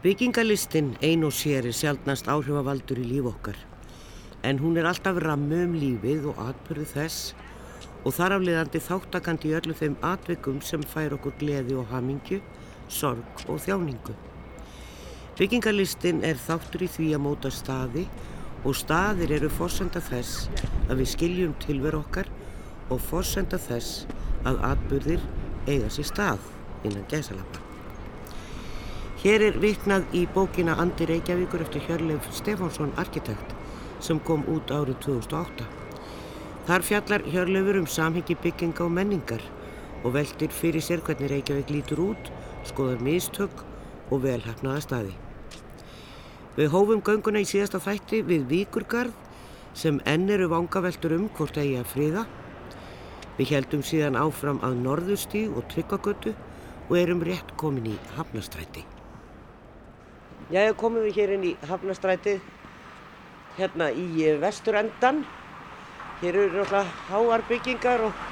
Byggingalistinn ein og sér er sjálfnast áhrifavaldur í líf okkar en hún er alltaf rammu um lífið og atbyrðu þess og þar afliðandi þáttakandi í öllu þeim atvikum sem fær okkur gleði og hamingju, sorg og þjáningu. Byggingalistinn er þáttur í því að móta staði og staðir eru fórsenda þess að við skiljum tilver okkar og fórsenda þess að atbyrðir eiga sér stað innan gæsalappa. Hér er viknað í bókina Andi Reykjavíkur eftir Hjörleif Stefánsson arkitekt sem kom út árið 2008. Þar fjallar Hjörleifur um samhengi bygginga og menningar og veldir fyrir sér hvernig Reykjavík lítur út, skoðar mistök og velhafnaða staði. Við hófum gönguna í síðasta þætti við Víkurgarð sem enn eru vangaveltur um hvort eigi að friða. Við heldum síðan áfram að Norðustí og Tryggagötu og erum rétt komin í Hafnastræti. Jæja, komum við hér inn í Hafnastrætið, hérna í vesturendan. Hér eru náttúrulega háar byggingar og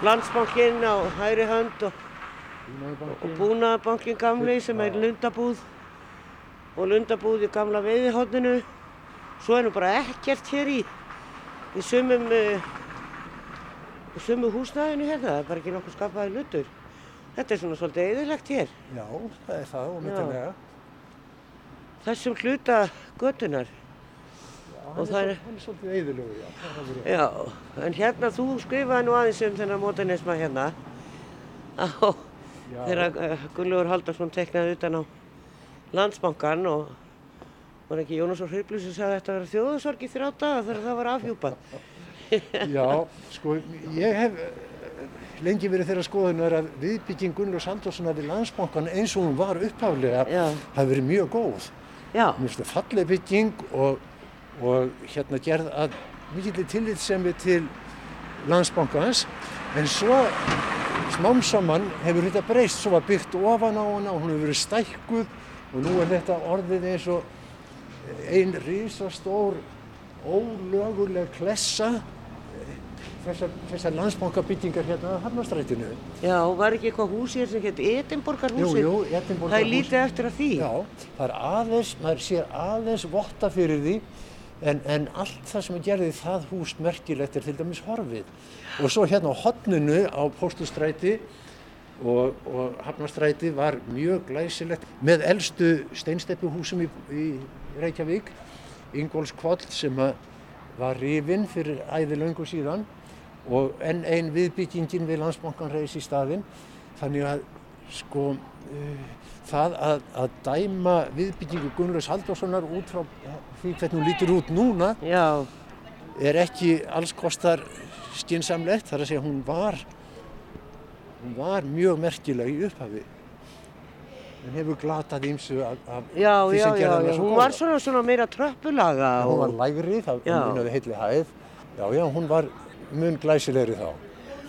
landsbankinn á hægri hönd og, og búnaðabankin gamli sem er lundabúð og lundabúð í gamla veiðihotninu. Svo er nú bara ekkert hér í, í sumum, uh, sumu húsnæðinu hérna, það er bara ekki nokkuð skapaði lundur. Þetta er svona svolítið eðilegt hér. Já, það er það og myndilega. Þessum hluta götunar. Já, hann, er, er- hann er svolítið eðilegur, já. er. Já, en hérna þú skrifaði nú aðeins um þennan mótanisma hérna. Á, þegar uh, Gunnlaugur Haldarsson teknaði utan á landsbankan og var ekki Jónas og Hriblu sem sagði að þetta var þjóðasorg í þrjá daga þegar það var afhjúpað. Já, sko, ég hef eh, lengi verið þeirra skoðunar að viðbygging Gunnlaugs Halldórssonar við landsbankan eins og hún var upphaflega Já. hafi verið mjög góð. Mér finnst það falleg bygging og, og hérna gerð að mikillir tillitsemi til landsbankans. En svo smám saman hefur þetta breyst, svo var byggt ofan á hana og hún hefur verið stækkuð. Og nú er þetta orðið eins og ein risastór ólöguleg klessa þessar, þessar landsbankabyggingar hérna á Hafnastrætinu. já, var ekki eitthvað hús hér sem hétt Edinborgarhúsið? Jú, jú, Það er lítið eftir að því. Já, það er aðeins, maður sér aðeins votta fyrir því en, en allt það sem er gerði það hús merkilegt er til dæmis horfið. Og svo hérna á hotninu á Póstustræti og, og Hafnastræti var mjög glæsilegt með elstu steinsteppuhúsum í, í Reykjavík, Ingólfskvoll sem að var rifinn fyrir æði löngu síðan og enn ein viðbyggingin við landsbankan reis í staðinn. Þannig að sko uh, það að, að dæma viðbyggingu Gunnlaugs Halldórssonar út frá því hvernig hún lítur út núna Já, er ekki alls kostar skinsamlegt. Það er að segja hún var, hún var mjög merkileg í upphafi. En hefur glatað ímsu af, af já, því sem hana já. svo Hún var svona, svona meira tröppulaga Hún var og lægri, það hún munaði heitli hæð. Já, já, hún var mun glæsilegri þá.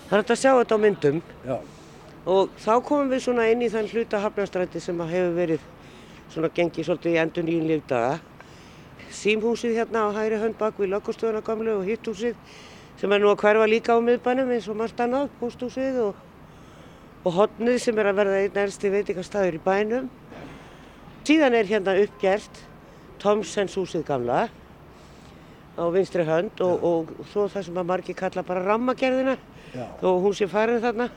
það er hægt að sjá þetta á myndum. Já, Og þá komum við svona inn í þann hluta hafnastræti sem hefur verið svona gengið svolítið í endur nýjum lífdaga. Símhúsið hérna á hægri hönd bak við löggustöðuna gamlu og hitthúsið sem er nú að hverfa líka á miðbænum eins og margt annað, pósthúsið og, og hotnið sem er að verða einn ersti veitingastæður í bænum. Síðan er hérna uppgert Tomsens húsið gamla á vinstri hönd og, og svo það sem að margir kalla bara rammagerðina og hún sé farin þarna.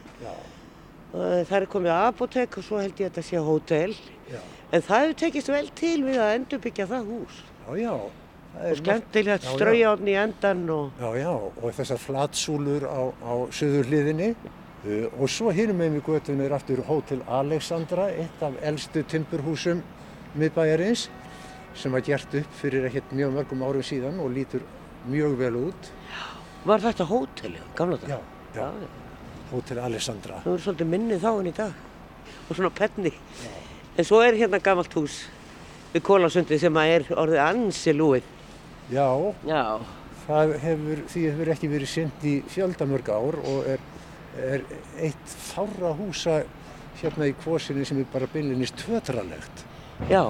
Uh, Það er komið apotek og svo held ég að þetta sé hótel. En það hefur tekist vel til við að endurbyggja það hús. já, já. Og skemmtilegt Já, já. straujáðn í endan og... Já, já, og þessar flatsúlur á, á söður hliðinni. Uh, og svo hinum með við götun er aftur Hótel Alexandra, eitt af eldstu timburhúsum miðbæjarins, sem var gert upp fyrir ekkert mjög mörgum árum síðan og lítur mjög vel út. Var þetta hótel, gamla dag? Já, já, Hótel Alexandra. Það voru svolítið minnið þá en í dag. Og svona penni. En svo er hérna gamalt hús við Kólasundi sem að er orðið ansi lúið. Já, Já. það hefur, því hefur ekki verið synd í fjöldamörg ár og er, er eitt fárra húsa hérna í kvosinni sem er bara byllinist tötralegt. Já.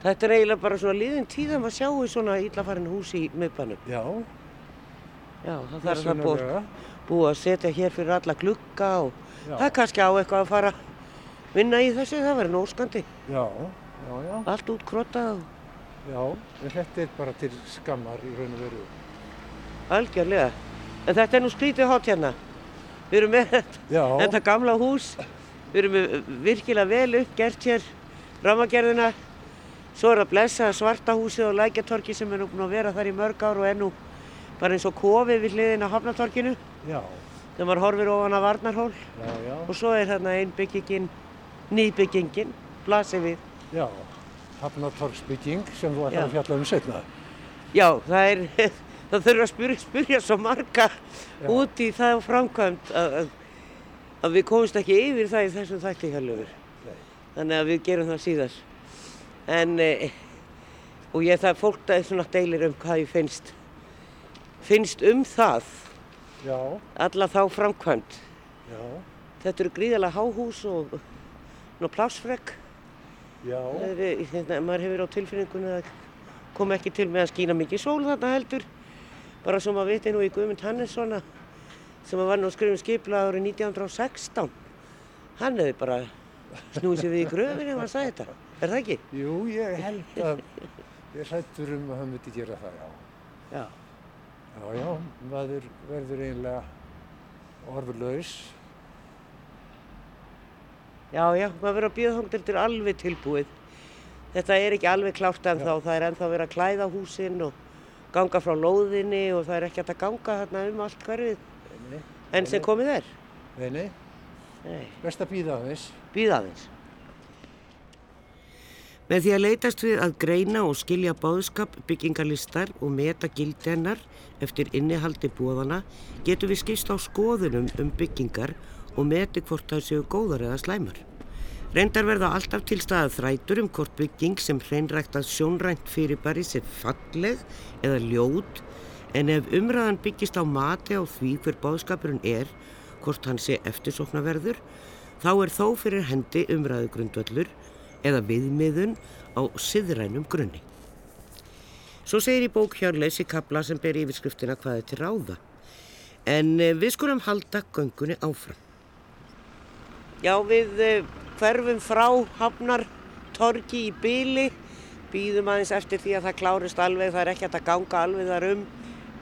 Þetta er eiginlega bara svona liðin tíðan að sjáu svona illafarin hús í miðbænum. Já, Já, það þarf að búið, búið að setja hér fyrir alla glugga og Já. það er kannski á eitthvað að fara vinna í þessu, það væri nóskandi. Já, já, já, Allt út krotað og já, en þetta er bara til skammar í raun og veru. algjörlega. En þetta er nú skrítið hótt hérna. Við erum með þetta, gamla hús, við erum virkilega vel uppgert hér, ramagerðina. Svo er að blessa svarta húsið á Lækjatorki sem er nú búin að vera þar í mörg ár og er nú bara eins og kofið við hliðin á Hafnatorkinu. já, þegar maður horfir ofan að Varnarhól já, já, og svo er þarna einn byggingin, nýbyggingin, blasir við. já. Hafnatorgsbygging sem þú Já. að fjalla um setna. Já, það er, það þurfa að spyrja, spyrja svo marga Já. út í það framkvæmt að, að, að við komumst ekki yfir það í þessum þætti hjálfur. Nei. Þannig að við gerum það síðar. En, e, og ég það fólk það er svona deilir um hvað ég finnst, finnst um það, Já, alla þá framkvæmt. já, Þetta eru gríðalega háhús og, og er, hérna, maður hefur á tilfinningunni að kom ekki til með að skýna mikið sól þarna heldur. Bara sem að viti nú í Guðmund Hannessona sem var nú að skrifa um skipla árið 1916. Hann hefði bara snúið sér við í gröfinni ef hann sagði þetta. Er það ekki? jú, ég held að ég hrættur um að hann myndi gera það, já. Já. Já, já, maður verður eiginlega orðurlaus. Já, já, maður verður að býða þóng til alveg tilbúið. Þetta er ekki alveg klárt en þá, það er ennþá verið að klæða húsinn og ganga frá lóðinni og það er ekki að ganga þarna um allt hverfið Nei, enn sem komið er. nei, nei, Nei. best að býða aðeins. Býða aðeins. Með því að leitast við að greina og skilja báðskap, byggingarlistar og meta gildi hennar eftir innihaldi búðana getum við skist á skoðunum um byggingar og meti hvort það séu góðar eða slæmar. Reyndar verða alltaf til staðað þrætur um hvort bygging sem hreinræktað sjónrænt fyrirbæri sé falleg eða ljót en ef umræðan byggist á mati á því hver báðskapurinn er, hvort hann sé eftirsóknarverður, þá er þó fyrir hendi umræðu grundvöllur eða viðmiðun á siðrænum grunni. Svo segir í bók Hjörleis í kapla sem ber yfirskriftina hvað er til ráða. En eh, við skulum halda göngunni áfram. Já, við eh, hverfum frá Hafnar torgi í byli, býðum aðeins eftir því að það klárist alveg, það er ekki að ganga alveg þar um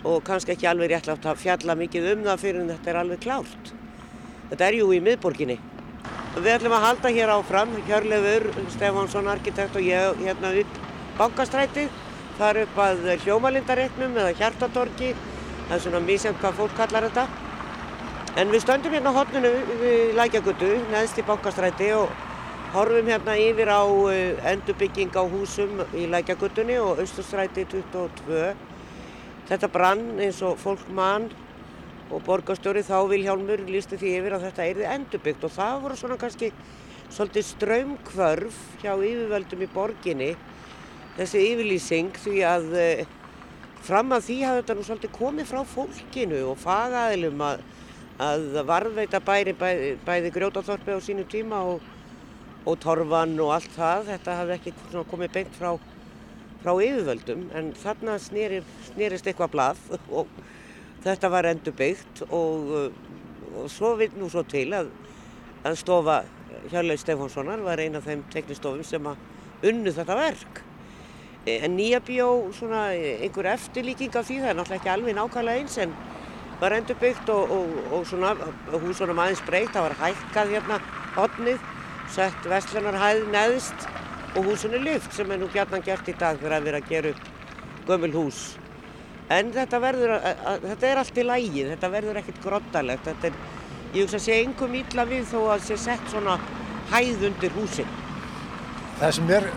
og kannski ekki alveg réttlátt að fjalla mikið um það fyrir en þetta er alveg klárt. Þetta er jú í miðborginni. Við ætlum að halda hér áfram, Hjörlefur, Stefánsson, arkitekt og ég hérna upp bankastrætið, þar upp að hljómalindareitnum eða hjartatorgi, það er svona mísjönd hvað fólk kallar þetta. En við stöndum hérna á hotninu við Lækjagötu, neðst í bankastræti og horfum hérna yfir á eh, endurbygging á húsum í Lækjagötunni og Austurstræti 22. Þetta brann eins og fólk mann og borgarstjóri þá Vilhjálmur lísti því yfir að þetta erði endurbyggt og það voru svona kannski svolítið strömmkvörf hjá yfirvöldum í borginni þessi yfirlýsing því að eh, fram að því hafði þetta nú svolítið komið frá fólkinu og fagaðilum að, að varðveita bæri bæði, bæði grjótaþorpi á sínu tíma og, og torfan og allt það. Þetta hafði ekki komið beint frá, frá yfirvöldum. En þarna sneri, snerist eitthvað blað og þetta var endurbyggt og, uh, og svo vil nú svo til að, að stofa Hjörleif Stefánssonar var ein af þeim teknistofum sem að unnu þetta verk. En nýja bíó, svona einhver eftirlíking af því, það er náttúrulega ekki alveg nákvæmlega eins en var endurbyggt og, og, og svona húsunum aðeins breytt, það var hækkað hérna hotnið, sett vestlunarhæð neðst og húsunni lyft sem er nú gjarnan gert í dag þegar að vera að gera upp gömul hús. En þetta verður, þetta er allt í lægi, þetta verður ekkert groddarlegt. Þetta er, ég hugsa að sé engum illa við þó að sé sett svona hæð undir húsin. Það sem er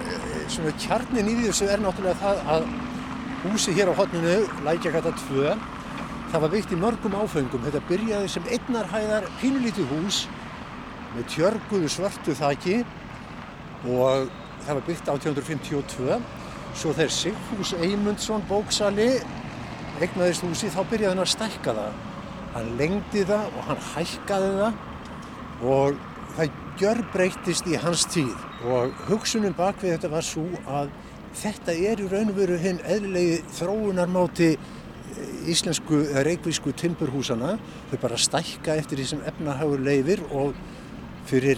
svona kjarnin í þessu er náttúrulega það að húsi hér á hotninu, Lækjagata 2, það var byggt í mörgum áfengum. Þetta byrjaði sem einnarhæðar pínulítið hús með tjörguðu svörtu þaki og það var byggt 1852. Svo þegar Sigfús Eymundsson bóksali eignaðist húsi þá byrjaði hann að stækka það. Hann lengdi það og hann hækkaði það og það gjörbreytist í hans tíð og hugsunum bak við þetta var svo að þetta er í raun og veru hinn eðlilegi þróunarmáti eh, íslensku eða reikvísku timburhúsana. Þau bara stækka eftir því sem efnahagur leifir og fyrir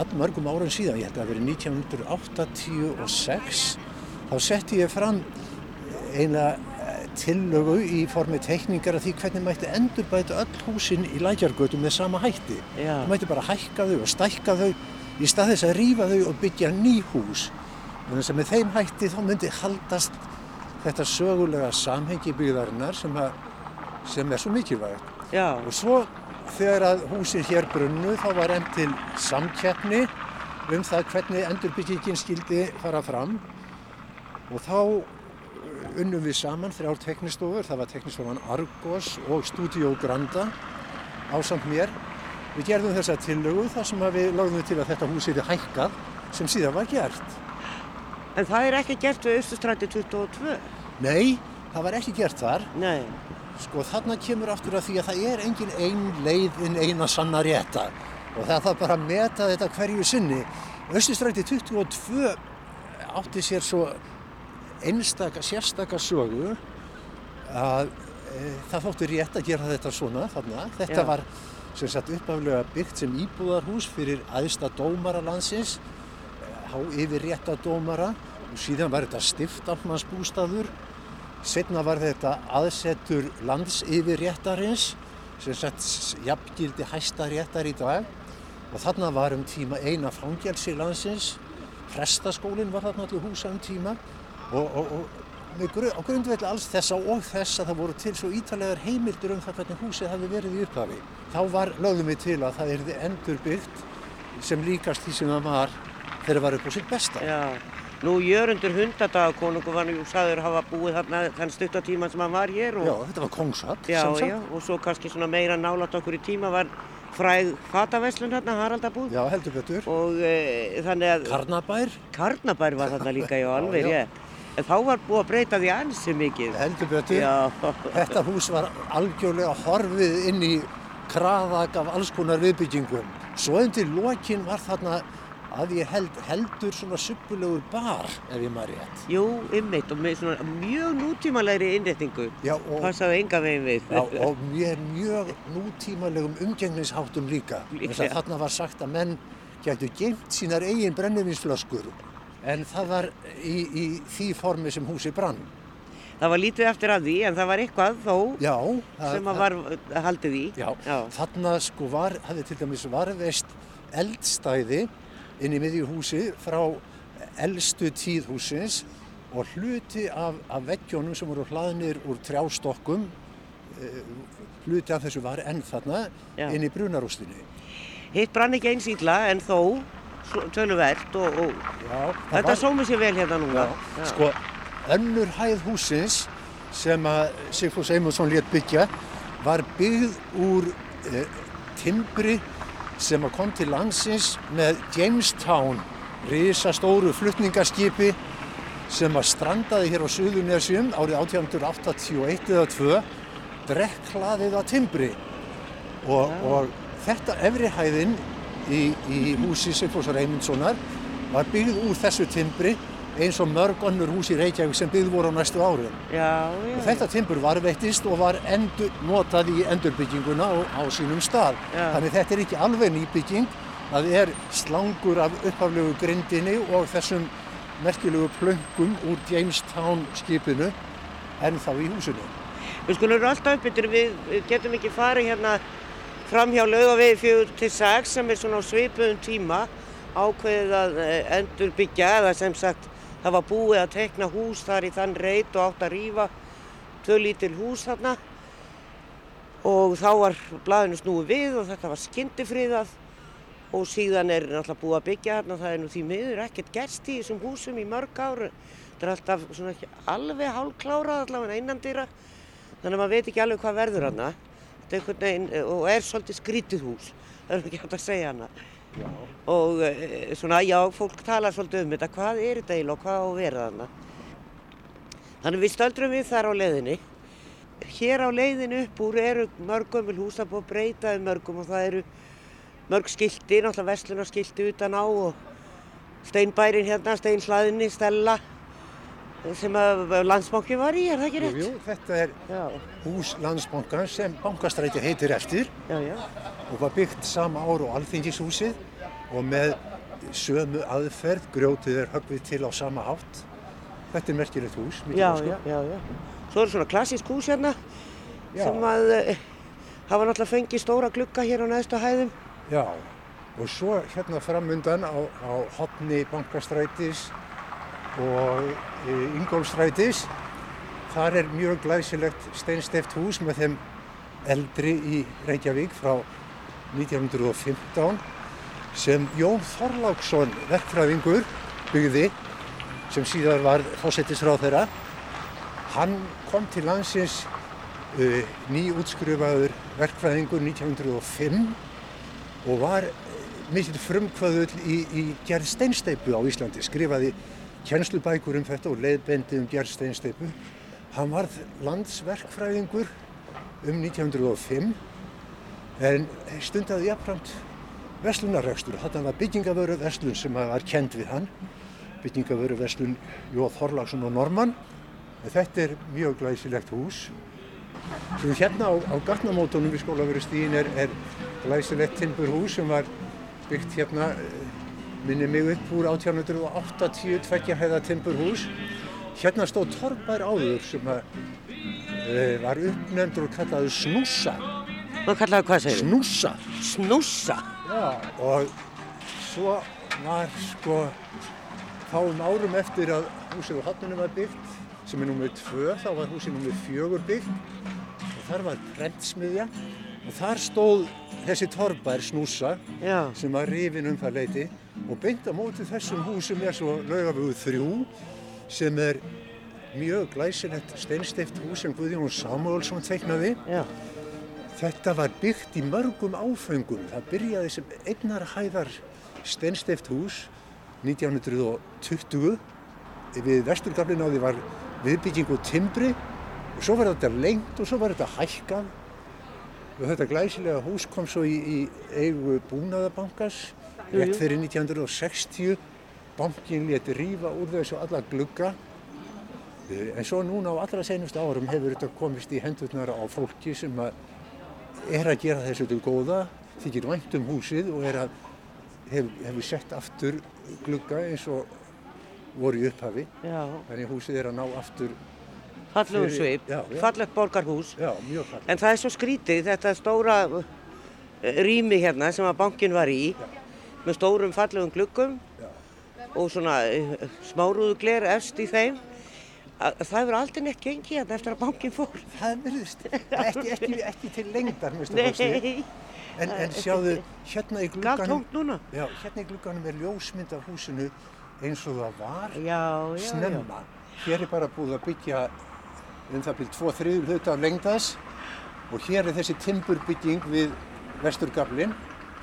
allmörgum árum síðan, ég held að það verið 1986, þá setti ég fram eina tillögu í formi teikningar af því hvernig mætti endurbæta öll húsin í lækjargötu með sama hætti. Já. Það mætti bara hækka þau og stækka þau í stað þess að rífa þau og byggja ný hús. Þannig að með þeim hætti þá myndi haldast þetta sögulega samhengi byggðarinnar sem, að, sem er svo mikilvægt. Já, Og svo þegar að húsin hér brunnu þá var enn til samkeppni um það hvernig endurbyggingin skildi fara fram og þá unnum við saman þrjár teknistofur, það var teknistofan Argos og Studio Granda ásamt mér. Við gerðum þessa tillögu þar sem við lögðum til að þetta hús hefði hækkað sem síðan var gert. en það er ekki gert við Östustræti 22. Nei, það var ekki gert þar. Nei, Sko þarna kemur aftur að því að það er engin ein leið inn eina sanna rétta og það þarf bara að meta þetta hverju sinni. Östustræti 22 átti sér svo einstaka, sérstaka sögu að e, það þótti rétt að gera þetta svona þarna. Þetta Já. var sem sagt uppaflega byggt sem íbúðarhús fyrir aðsta dómara landsins, há yfir rétta dómara. Og síðan var þetta stiftafmansbústaður Setna var þetta aðsetur lands yfir réttarins sem sett jafngildi hæsta réttar í dag. Og þarna var um tíma eina fangelsi landsins, prestaskólinn var þarna allir húsa um tíma og, og, og með gru, á grundvelli alls þessa og þess að það voru til svo ítalegar heimildur um það hvernig húsið hafi verið í upphafi. Þá var lögðum við til að það erði endurbyggt sem líkast því sem það var þegar það var upp á sitt besta. já. Nú Jörundur hundadagakonungu var nú sagður hafa búið þarna þann stuttatíman sem hann var hér og, Já, þetta var kongsatt. já, sem sagt. já, og svo kannski svona meira nálat okkur í tíma var fræð fataveslun hérna, Haraldabúð Já, heldur betur. og e, þannig að Karnabær, Karnabær var þarna líka, já, alveg Já, já. En þá var búið að breyta því ansi mikið. heldur betur. Já, Þetta hús var algjörlega horfið inn í kraðak af alls konar viðbyggingum. Svo undir lokin var þarna að ég held, heldur svona suppulegur bar, ef ég maður rétt. jú, ymmit og með svona mjög nútímalegri innréttingu. Já, og, Passaði enga veginn við. já, og mjög, mjög nútímalegum umgengnisháttum líka. Þess að þarna var sagt að menn gætu geimt sínar eigin brennivinsflöskur. En það var í, í því formi sem húsi brann. Það var lítið eftir af því, en það var eitthvað þó Já, það- sem að var haldið í. Já, Já. þarna sko var, hafði til dæmis varveist eldstæði inn í miðju húsi frá eldstu tíð húsins og hluti af, af veggjónum sem voru hlaðnir úr trjástokkum, eh, hluti af þessu var enn þarna Já. inn í brunarústinni. Hitt brann ekki eins ítla, en þó töluvert og, og Já, þetta sómi sér vel hérna núna. Já, sko, önnur hæð húsins sem að Sigfús Eymundsson létt byggja var byggð úr e, timbri sem að kom til landsins með Jamestown, risastóru flutningaskipi sem að strandaði hér á Suðurnesjum árið 1881 eða 2, drekklaðið að timbri. Og, og þetta efri hæðin í, í húsi Sigfúsar Eymundssonar var byggð úr þessu timbri eins og mörg önnur hús í Reykjavík sem byggð voru á næstu. Og þetta timbur varveittist og var endur, notað í endurbygginguna á, á sínum stað. Já. Þannig þetta er ekki alveg nýbygging, það er slangur af upphaflegu grindinni og þessum merkilegu plöngum úr Jamestown skipinu en þá í húsinu. Við skulum alltaf uppbyttur, við getum ekki farið hérna fram hjá laugavegi 4 til 6 sem er svona á svipuðum tíma ákveðið að eh, endurbyggja eða sem sagt það var búið að tekna hús þar í þann reit og átt að rýfa tvö lítil hús þarna. Og þá var blaðinu snúið við og þetta var skyndifriðað. Og síðan er náttúrulega búið að byggja þarna það er nú því miður ekkert gerst í þessum húsum í mörg ár. Þetta er alltaf svona alveg hálfklárað allavega innandýra þannig að maður veit ekki alveg hvað verður hana þetta er einhvern veginn og er svolítið skrítið hús það er ekki hægt að segja hana. Já. og e, svona já, fólk talar svolítið um þetta hvað er þetta eiginlega og hvað á hana þannig við stöldrum við þar á leiðinni. Hér á leiðinu upp úr eru mörg gömul hús það er búið að breyta um mörgum og það eru mörg skilti, náttúrulega verslunarskilti utan á og steinbærin hérna, steinhlaðinni, stella sem að landsbanki var í, er það ekki Jú, rétt? jú, þetta er Já, hús landsbankans sem bankastræti heitir eftir já, já. og var byggt sama ár og alþingishúsið og með sömu aðferð, grjótið er höggvið til á sama hátt. Þetta er merkilegt hús, mikið Já, sko. já, já, já. Svo er svona klassísk hús hérna sem að eh, hafa náttúrulega fengið stóra glugga hér á neðstu hæðum. Já, og svo hérna framundan á, á hotni bankastrætis og e, Ingólfstrætis, þar er mjög glæsilegt steinsteft hús með þeim eldri í Reykjavík frá 1915 sem Jón Þorláksson verkfræðingur byggði sem síðar var fósettisráð þeirra. Hann kom til landsins uh, nýútskrifaður verkfræðingur 1905 og var mikill frumkvöðull í, í gerð steinsteipu á Íslandi, skrifaði kjenslubækur um þetta og leiðbendi um gerð steinsteipu. Hann varð landsverkfræðingur um 1905 en stundaði jafnframt verslunarrekstur. Þetta var byggingavöru verslun sem var kend við hann, byggingavöru verslun Jóð Þorlagsson og Normann. Þetta er mjög glæsilegt hús. Svo hérna á, á gatnamótunum við skólaverustíðin er, er glæsilegt timburhús sem var byggt hérna, eh, minni mig upp úr 1880 tveggja hæða timburhús. Hérna stóð torfbær áður sem að, e, var uppnefndur og kallaði snúsa. Hvað kallaðu hvað segir Snúsa. Snúsa. Já, og svo var sko fáum árum eftir að húsið á hotnunum var byggt, sem er númið tvö, þá var húsið númið fjögur byggt og þar var prentsmiðja og þar stóð þessi torfbær snúsa Já, sem var rifin um það leiti og beint á móti þessum húsum er svo laugafögu þrjú sem er mjög glæsilegt steinsteift hús sem Guðjón Samuelsson teiknaði já, Þetta var byggt í mörgum áfengum. Það byrjaði sem einnar hæðar steinsteft hús 1920. Við vesturgaflin á því var viðbygging og timbri og svo var þetta lengt og svo var þetta hækkað. Og þetta glæsilega hús kom svo í, í eigu búnaðabankas rétt fyrir 1960. Bankin leti rífa úr þessu alla glugga. Eh, En svo núna á allra senustu árum hefur þetta komist í hendurnar á fólki sem að er að gera þessu til góða, þykir vænt um húsið og er að hef, hefur sett aftur glugga eins og voru í upphafi. já. Þannig húsið er að ná aftur, Fallegur Fyrir- svip, já, já. fallegt borgarhús. já. En það er svo skrítið, þetta stóra eh, rými hérna sem að bankin var í, með stórum fallegum gluggum Já. og svona uh, smárúðu gler efst í þeim, að, það hefur aldrei neitt gengið hérna eftir að bankin fór. Það virðist ekki, ekki, ekki til lengdar, En, en sjáðu, hérna í já, hérna í glugganum er ljósmynd af húsinu eins og það var Já, já, já. snemma. Hér er bara búið að byggja um það byrjum tvo þriður hluta af lengdas og hér er þessi timburbygging við vesturgaflin.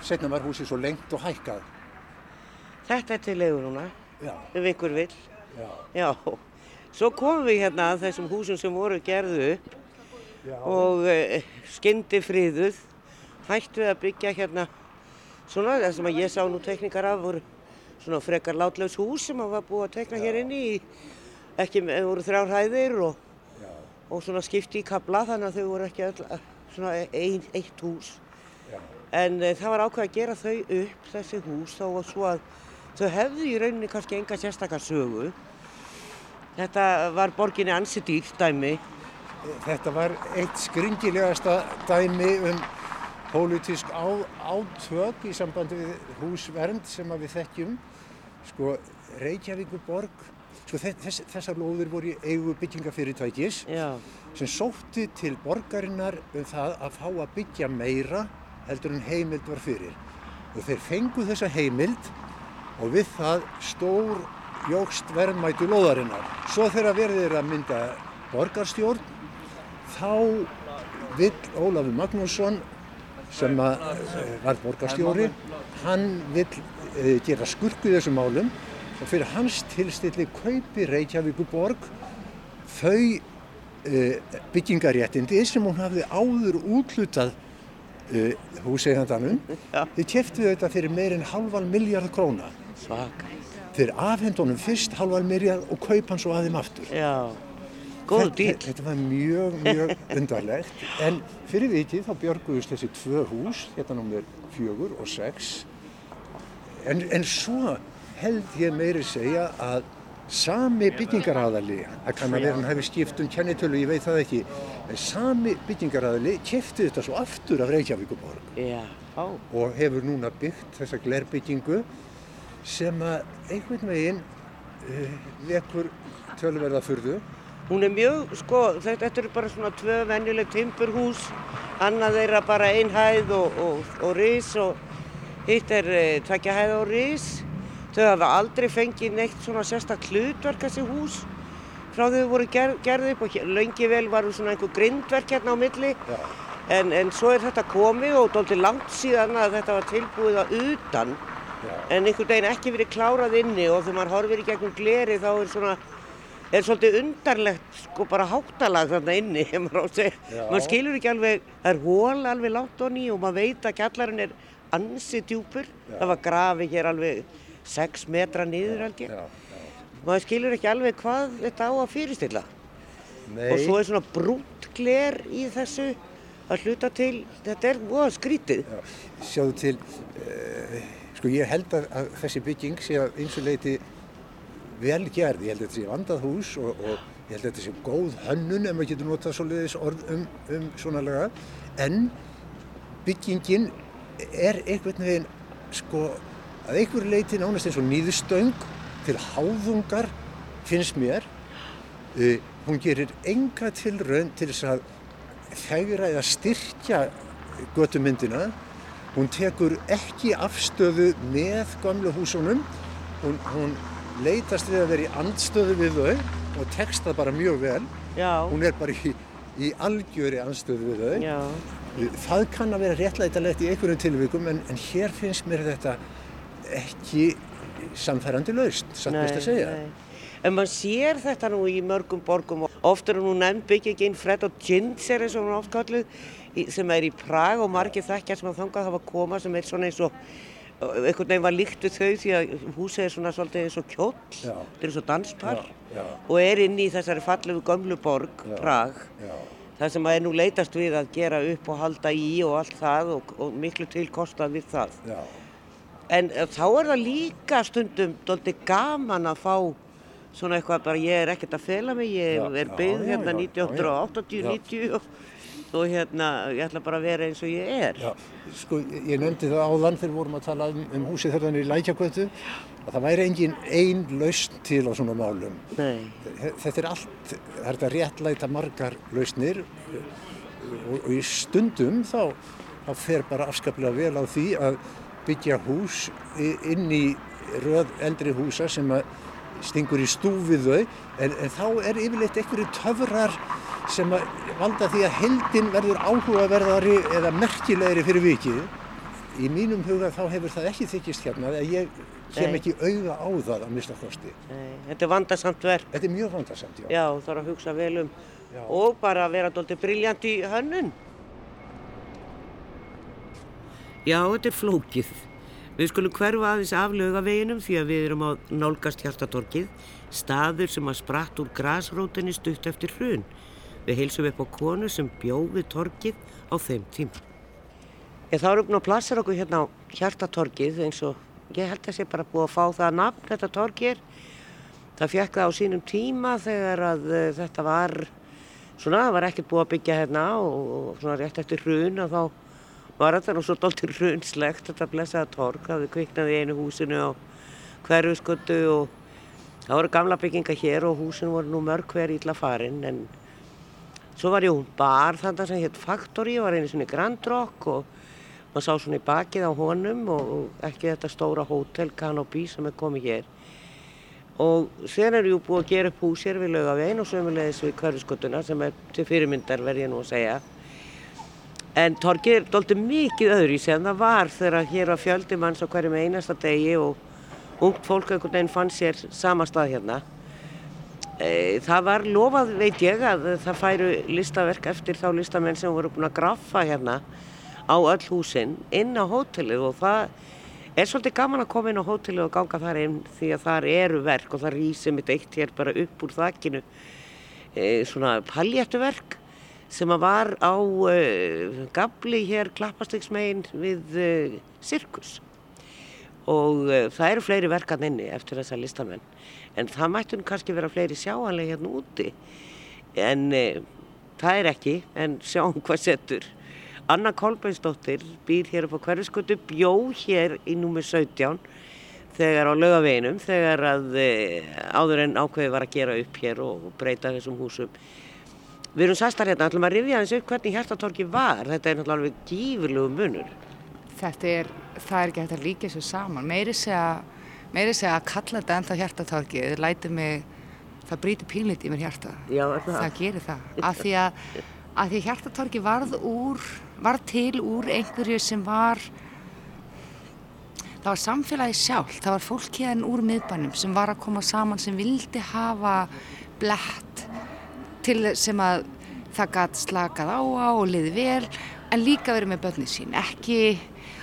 Setna var húsið svo lengt og hækkað. Þetta er til leiðu núna, Já, ef einhver vill. já, Já, svo komum við hérna að þessum húsum sem voru gerðu upp já. og uh, skyndi friðuð, hættu við að byggja hérna svona, það sem að ég sá nú teknikar af voru svona frekar látlaus hús sem að var búið að tekna hér inni í, ekki, voru þrjár hæðir og, og svona skipti í kabla þannig að þau voru ekki öll, eh, svona ein, eitt hús. Já. En uh, það var ákveð að gera þau upp, þessi hús, þó að svo að þau hefðu í rauninni kannski enga sérstakar sögu. Þetta var borginni ansi dýrt dæmi. Þetta var eitt skringilegasta dæmi um pólitísk átök í sambandi við húsvernd sem við þekkjum. Sko, Reykjavíkuborg, þess, þessar lóðir voru í eigu byggingafyrirtækis Já, sem sótti til borgarinnar um það að fá að byggja meira heldur en heimild var fyrir. Og þeir fengu þessa heimild og við það stór jógst verðmæti lóðarinnar. Svo þegar verðið er að mynda borgarstjórn, þá vill Ólafur Magnússon sem eh, var borgarstjóri, hann vill uh, gera skurku í þessum málum og fyrir hans tilstilli kaupi Reykjavíkuborg þau uh, byggingaréttindi sem hún hafði áður útlutað uh, húseigandanum. Já. Þau keftu þetta fyrir meir en halvan miljard króna. svaka. þeir afhend honum fyrst halvan myrjað og kaupa hann svo aðeim aftur. Já, góð Þetta- dýr. Þetta var mjög, mjög undarlegt en fyrir vikið þá björguðust þessi tvö hús, hérna nummer fjögur og sex en, en svo held ég meiri segja að sami byggingaraðali, það kann að vera hann hefði skipt um kennitölu, ég veit það ekki en sami byggingaraðali kefti þetta svo aftur af Reykjavíkuborg Já, á. og hefur núna byggt þessa glerbyggingu sem að einhvern veginn uh, vekur tölverða furðu Hún er mjög, sko, þetta, eru bara svona tvö venjuleg timburhús, annað þeirra bara ein hæð og, og, og ris og hitt er e, tvekja hæð og ris. Þau hafa aldrei fengið neitt svona sérstak hlutverk þessi hús frá þau voru ger, gerð upp og lengi vel varu svona einhver grindverk hérna á milli. Já. En, en svo er þetta komið og dálítið langt síðan að þetta var tilbúið að utan Já. en einhvern veginn ekki verið klárað inni og þegar maður horfir í gegnum gleri þá er svona er svolítið undarlegt sko bara háttalag þarna inni maður að. Já. skilur ekki alveg það er hól alveg langt onni og maður veit að kjallarinn er ansi djúpur það var grafið hér alveg 6 metra niður held ég. Maður skilur ekki alveg hvað þetta á að fyrirstilla. Nei, og svo er svona brúnt gler í þessu að hluta til. Þetta er mjög skrítið já, sjáðu til, uh, sko ég held að, að þessi bygging sé að eins og leiti vel gerð, ég held að þetta sé vandað hús og, og ég held að þetta sé góð hönnun ef maður getur notað svoleiðis orð um, um svona lega, en byggingin er einhvern veginn, sko, að einhverju leiti nánast eins og nýðustöng til háðungar finnst mér, uh, hún gerir enga tilraun til þess að þegra eða styrkja götumyndina. Hún tekur ekki afstöðu með gamlu húsunum. Hún, hún leitast við að vera í andstöðu við þau og tekst það bara mjög vel. já, Hún er bara í, í algjöri andstöðu við þau. já, Það kann að vera réttlætalegt í einhverjum tilvikum en, en hér finnst mér þetta ekki samfærandi laust, satt mest að segja. En maður sér þetta nú í mörgum borgum og oft er nú nefnd byggingin Fred og Ginzer eins og hún oft kalluð í- sem er í Prag og margir þekkjar sem að þangað hafa koma sem er svona eins og einhvern veginn var líkt við þau því að húsið er svona svolítið eins og kjóll, þetta er eins og danspar Já, já. og er inn í þessari fallegu gömlu borg, Prag, Já, það sem að er nú leitast við að gera upp og halda í og allt það og, og miklu til kostað við það. En eh, þá er það líka stundum doldið gaman að fá svona eitthvað bara ég er ekkert að fela mig, ég Já, er byggð hérna já, já, já. 1980-90 og, og hérna ég ætla bara að vera eins og ég er. já. Sko, ég nefndi það áðan þegar vorum að tala um, um húsið þarna í Lækjakvötu að það væri engin ein lausn til á svona málum. Nei, Þetta er allt, það er þetta réttlæta margar lausnir og, og í stundum þá, þá fer bara afskaplega vel á því að byggja hús inn í röð eldri húsa sem að stingur í stúfið þau en, en þá er yfirleitt einhverju töfrar sem að valda því að heldin verður áhugaverðari eða merkilegri fyrir vikið. Í mínum huga þá hefur það ekki þykist hérna að ég kem Nei. ekki auga á það að mista kosti. nei, þetta er vandasamt verk. Þetta er mjög vandarsamt, já. Já, þarf að hugsa vel um Já. og bara vera doldið briljant í hönnun. Já, þetta er flókið. Við skulum hverfa aðeins af laugaveginum því að við erum á nálgast hjartatorkið, staður sem að spratt úr grasrótinni stutt eftir hrun. Við heilsum upp á konu sem bjóði torkið á þeim tíma. Ég þá erum við að plassera okkur hérna á hjartatorkið eins og ég held að sé bara búið að fá það nafn, þetta torkið. Það fekk það á sínum tíma þegar að uh, þetta var, svona, það var ekkert búið að byggja hérna og, svona rétt eftir hrun og þá var þetta nú svo dóltir hrunslegt, þetta blessaða tork, það kviknaði einu húsinu á hverfuskötu og það voru gamla bygginga hér og húsinu voru nú mörg hver illa farin en svo var jú bar þannig sem hétt Factory, var einu svona Grand Rock og maður sá svona í bakið á honum og, og ekki þetta stóra hótel Canopy sem er komið hér. Og sen er jú búið að gera upp hús hér við laugavegin og sömulegis við hverfiskötuna sem er til fyrirmyndar verð ég nú að segja En torgið er doldið mikið öðru í sig en það var þegar hér var fjöldi manns á hverjum einasta degi og ungt fólk einhvern veginn fann sér sama stað hérna. E, það var lofað, veit ég, að það færu listaverk eftir þá listamenn sem voru búin að graffa hérna á öll húsinn inn á hótelið og það er svolítið gaman að koma inn á hóteli og ganga þar inn því að þar eru verk og það rýsir mitt eitt hér bara upp úr þakkinu e, svona paljættuverk sem að var á e, gabli hér klappastegsmegin við e, sirkus. Og e, það eru fleiri verkan inni eftir þessa listamenn. En það mættu kannski vera fleiri sjáanlega hérna úti. En það er ekki en sjáum hvað setur. Anna Kolbeinsdóttir býr hér upp á hverfiskötu, bjó hér í númið 17 þegar á lögaveginum, þegar að áður en ákveði var að gera upp hér og breyta þessum húsum. Við erum sæstar hérna, ætlum að rifja þessu upp hvernig hjertatorki var, þetta er náttúrulega alveg gífurlegu munur. Þetta er, það er ekki hægt að líka þessu saman, meiri segja, meiri segja að kalla þetta ennþá hjertatorki, þið lætið mig, það brýtir pínlítið í mér hjarta. Já, það? Það gerir það, af því að, að því hjertatorki varð úr, varð til úr einhverju sem var, það var samfélagi sjálf, það var fólk hérna úr miðbænum sem var að koma saman sem vildi hafa blett til sem að það gæti slakað á á og liði vel en líka verið með börnið sín, ekki,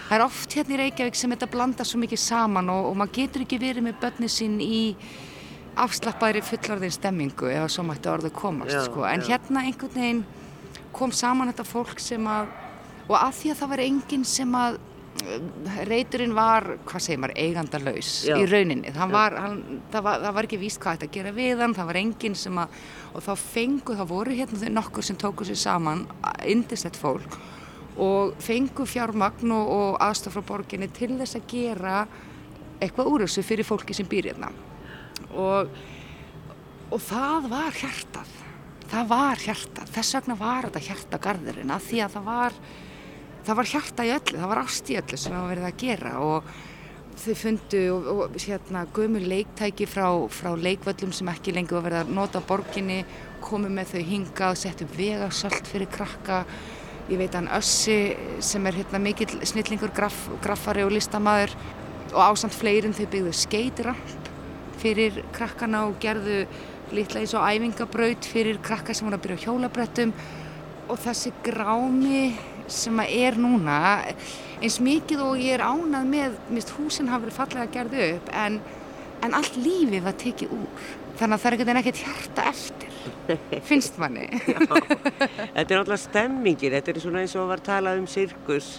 það er oft hérna í Reykjavík sem þetta blandar svo mikið saman og, og maður getur ekki verið með börnið sín í afslappaðri fullorðin stemmingu ef að svo mætti orðu komast Já, sko. en já. hérna einhvern veginn kom saman þetta fólk sem að og að því að það var enginn sem að uh, reyturinn var, hvað segir maður, eigandalaus Já. í rauninni var, hann, það, var, það var ekki víst hvað þetta að gera við hann það var enginn sem að og þá fengu, þá voru hérna nokkur sem tóku sér saman, indislegt fólk og fengu fjármagn og, aðstof frá borginni til þess að gera eitthvað úr þessu fyrir fólki sem býr hérna. Og, og það var hjartað. Það var hjartað, þess vegna var þetta hjartagarðurinn að því að það var það var hjarta í öllu, það var ást í öllu sem það var verið að gera og þau fundu og, og hérna gömul leiktæki frá, frá leikvöllum sem ekki lengur verið að nota borginni komu með þau hingað, settu vegasöld fyrir krakka. Ég veit hann Össi sem er hérna mikill snillingur graf, graffari og listamæður og ásamt fleirin þau byggðu skeitiramp fyrir krakkana og gerðu litla eins og æfingabraut fyrir krakka sem voru að byrja á hjólabrettum og þessi grámi sem að er núna eins mikið og ég er ánað með mist húsin hafa verið fallega gerð upp en, en allt lífið var tekið úr. Þannig að það er ekkert ekkert hjarta eftir finnst manni. Þetta er náttúrulega stemmingin, þetta er svona eins og var talað um sirkus.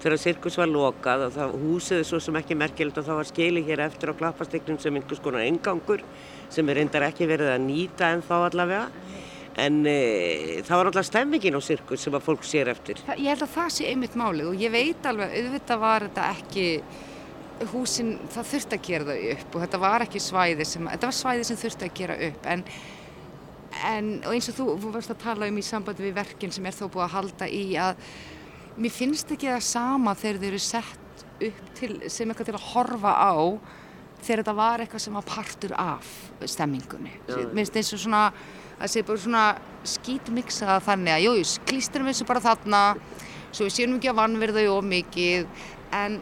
Þegar sirkus var lokað og það húsið svo sem ekki merkilegt og það var skilið hér eftir á klappastegnum sem einhvers konar engangur sem er reyndar ekki verið að nýta en þá allavega en e, það var náttúrulega stemmingin á sirkus sem að fólk sér eftir. Það- Ég held að það sé einmitt málið og ég veit alveg, auðvitað var þetta ekki húsin, það þurfti að gera það upp og þetta var ekki svæði sem, þetta var svæði sem þurfti að gera upp en, en og eins og þú, þú varst að tala um í sambandi við verkin sem er þó búið að halda í að mér finnst ekki það sama þegar þeir eru sett upp til, sem eitthvað til að horfa á þegar þetta var eitthvað sem var partur af stemmingunni. Mér finnst eins og svona, það sé bara svona skítmiksaða þannig að, jú, klísturum þessu bara þarna, svo við séum ekki að vannverða þau of mikið, en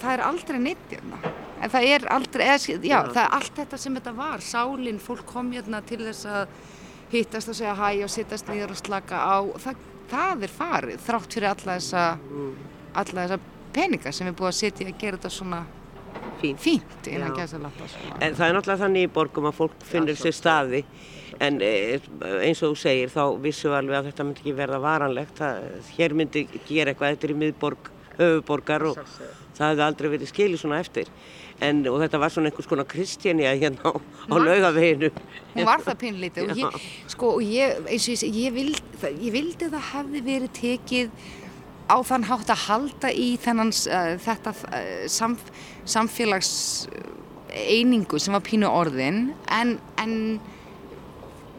það er aldrei neitt hérna. En það er aldrei, eða, já, það er allt þetta sem þetta var, sálinn, fólk kom hérna til þess að hittast og segja hæ og sittast niður og slaka á, það, það er farið, þrátt fyrir alla þessa, alla þessa peninga sem er búið að setja í að gera þetta svona Fínt. fínt innan Já. gæsa lappa. En það er náttúrulega þannig í borgum að fólk finnur sér staði en e, eins og þú segir þá vissu alveg að þetta myndi ekki verða varanlegt. Það, hér myndi gera eitthvað er í miðborg, höfuborgar og það hefði aldrei verið skilið svona eftir. En, og þetta var svona einhvers konar kristjania hérna á, á laugaveginu Hún var það pínlítið og ég, sko, og ég, eins og ég, ég, vild, ég vildi að það hefði verið tekið á þann hátt að halda í þennan, uh, þetta uh, samf, samfélags einingu sem var pínu orðin en, en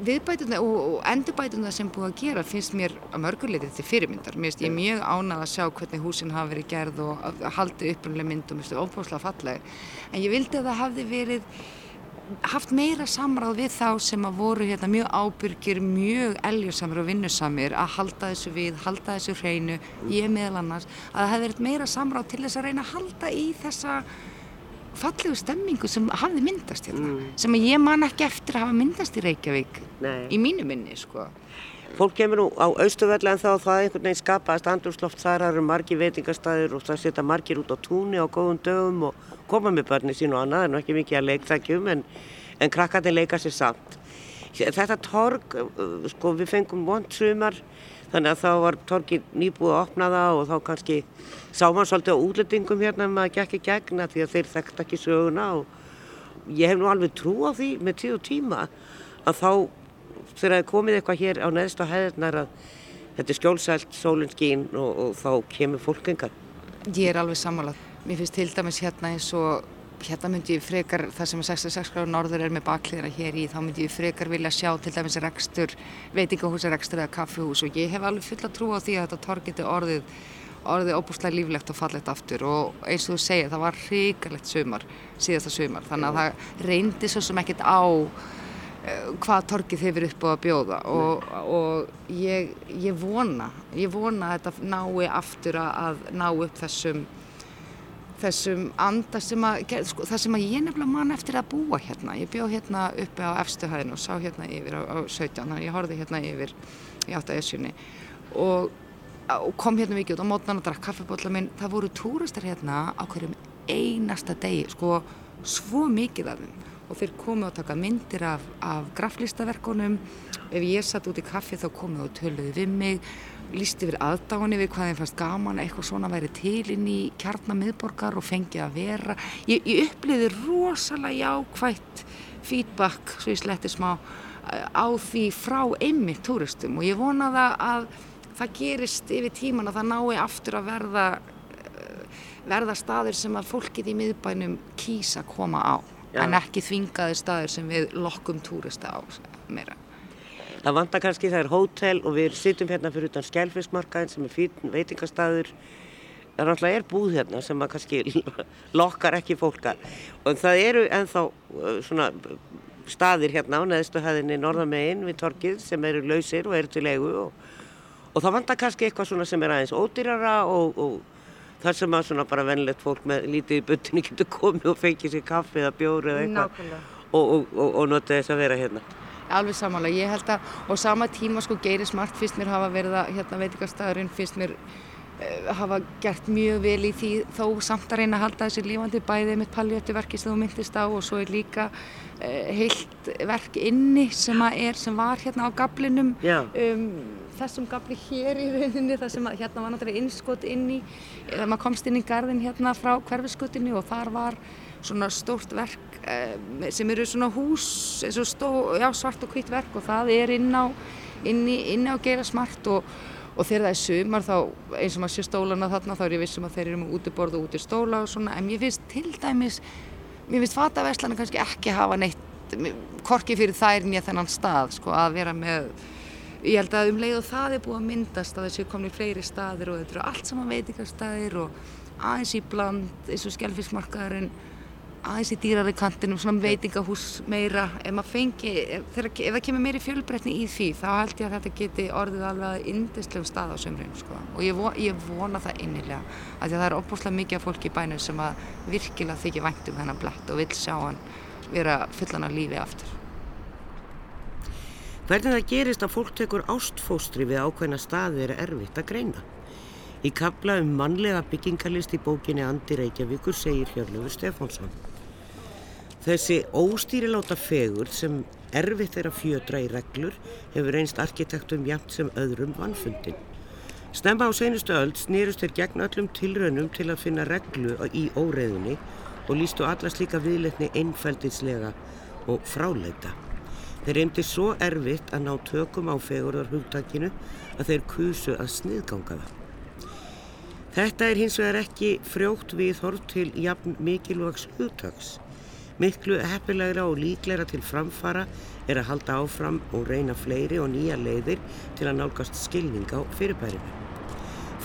viðbætuna og, og endurbætuna sem búið að gera finnst mér að mörguleiti til fyrirmyndar. Mér finnst ég mjög ánað að sjá hvernig húsin hafa verið gerð og halda upprunlega mynd og mér finnst það óbúslega falleg. En ég vildi að það hefði verið haft meira samráð við þá sem að voru hérna mjög ábyrgir, mjög eljusamir og vinnusamir að halda þessu við, halda þessu hreinu, ég meðal annars, að það hefði verið meira samráð til þess að reyna að halda í þessa fallegu stemmingu sem hafði myndast hérna, sem að ég man ekki eftir að hafa myndast í Reykjavík Nei. í mínu minni, sko. Fólk kemur nú á austuvelli en þá það einhvern veginn skapaðist andrúsloft þar eru margi veitingastæðir og það setja margir út á túni á góðum dögum og koma með börni sín og annað, það er nú ekki mikið að leikþækjum en, en krakkandi leika sér samt. Þetta torg, uh, sko við fengum vond sumar þannig að þá var torgið nýbúið að opna það og þá kannski sá maður svolítið á útlendingum hérna en maður gekk í gegna því að þeir þekkt ekki söguna og ég hef nú alveg trú á því með tíu tíma að þá þegar það er komið eitthvað hér á neðst á heðirnar að þetta er skjólsælt, sólinn skín og, og þá kemur fólk engar. Ég er alveg sammálað. Mér finnst til dæmis hérna eins og hérna myndi ég frekar, það sem 66 gráður norður er með bakliðra hér í, þá myndi ég frekar vilja sjá til dæmis rekstur, veitingahúsarekstur eða kaffihús og ég hef alveg fulla trú á því að þetta torg geti orðið, orðið óbúslega líflegt og fallegt aftur og eins og þú segir það var hrigalegt sumar, síðasta sumar, þannig að það reyndi svo sem ekkert á hvað torgið hefur upp á að bjóða og, og ég, ég vona, ég vona að þetta nái aftur að ná upp þessum þessum anda sem að, sko, það sem að ég nefnilega man eftir að búa hérna. Ég bjóð hérna uppi á efstuhæðinu og sá hérna yfir á, á 17, þannig að ég horfið hérna yfir í 8.esjunni og, og kom hérna mikið út á mótnan og drakk kaffebólla minn. Það voru túristar hérna á hverjum einasta degi, sko svo mikið af þeim og þeir komið að taka myndir af, af graflistaverkunum. Ef ég satt út í kaffi þá komið og töluði við mig líst yfir aðdáðan yfir hvað þeim fannst gaman að eitthvað svona væri til inn í kjarnamiðborgar og fengið að vera. Ég, ég uppliði rosalega jákvægt feedback, svo ég sletti smá, á því frá einmitt túristum og ég vonaði að það gerist yfir tíman að það nái aftur að verða, verða staðir sem að fólkið í miðbænum kýsa koma á, Já. en ekki þvingaði staðir sem við lokkum túrista á meira. Það vantar kannski, það er hótel og við sittum hérna fyrir utan skjálfismarkaðin sem er fyrir veitingastæður. Það náttúrulega er búð hérna sem að kannski lokkar ekki fólka. Og það eru ennþá uh, svona staðir hérna á neðstu hæðinni norðamegin við torkið sem eru lausir og eru til eigu og, og það vantar kannski eitthvað svona sem er aðeins ódýrara og, og þar sem að svona bara vennlegt fólk með lítið í butinni getur komið og fengið sér kaffi eða bjóri eða eitthvað. Og, og nota þess að vera hérna. Alveg samanlega, ég held að og sama tíma sko Geiri Smart fyrst mér hafa verið að hérna veitikastæðurinn fyrst mér uh, hafa gert mjög vel í því þó samt að reyna að halda þessi lífandi bæðið mitt palliötu verki sem þú myndist á og svo er líka uh, heilt verk inni sem að er, sem var hérna á gablinum um, þessum gabli hér í rauninni þar sem að hérna var náttúrulega innskot inni þegar maður komst inn í gardin hérna frá hverfiskutinu og þar var svona stórt verk eh, sem eru svona hús, stó, já, svart og hvitt verk og það er inn á, inn í, inn á geira smart og, og þegar það er sumar þá eins og maður sé stólana þarna þá er ég vissum að þeir eru með útiborð og úti stóla og svona en ég finnst til dæmis, mér finnst fataverslana kannski ekki hafa neitt korki fyrir þær nýja þennan stað sko að vera með ég held að um leið og það er búið að myndast að þessi komni fleiri staðir og þetta eru allt saman veitingarstaðir og aðeins í bland eins og skjálfismarkaðarinn aðeins í dýrari kantinum, svona veitingahús meira, ef maður fengi, ef, þeirra, ef það kemur meiri fjölbreytni í því, þá held ég að þetta geti orðið alveg indislegum stað á sömurinn, sko. Og ég, vo, ég vona það innilega, af því að það er opbúslega mikið af fólki í bænum sem að virkilega þykja vænt um þennan blætt og vil sjá hann vera fullan af lífi aftur. Hvernig það gerist að fólk tekur ástfóstri við ákveðna staði er erfitt að greina. Í kapla um mannlega byggingalist í bókinni Andi Reykjavíkur segir Hjörlefur Stefánsson. Þessi óstýriláta fegur sem erfitt er að fjödra í reglur hefur einst arkitektum jæmt sem öðrum vannfundin. Stemma á seinustu öll snýrust þeir gegn öllum tilraunum til að finna reglu í óreðunni og lístu alla slíka viðletni einfældinslega og fráleita. Þeir eymdi svo erfitt að ná tökum á fegurðar hugtakinu að þeir kusu að sniðganga það. Þetta er hins vegar ekki frjótt við hort til jafn mikilvags hugtaks. Miklu heppilegra og líklegra til framfara er að halda áfram og reyna fleiri og nýja leiðir til að nálgast skilning á fyrirbærinu.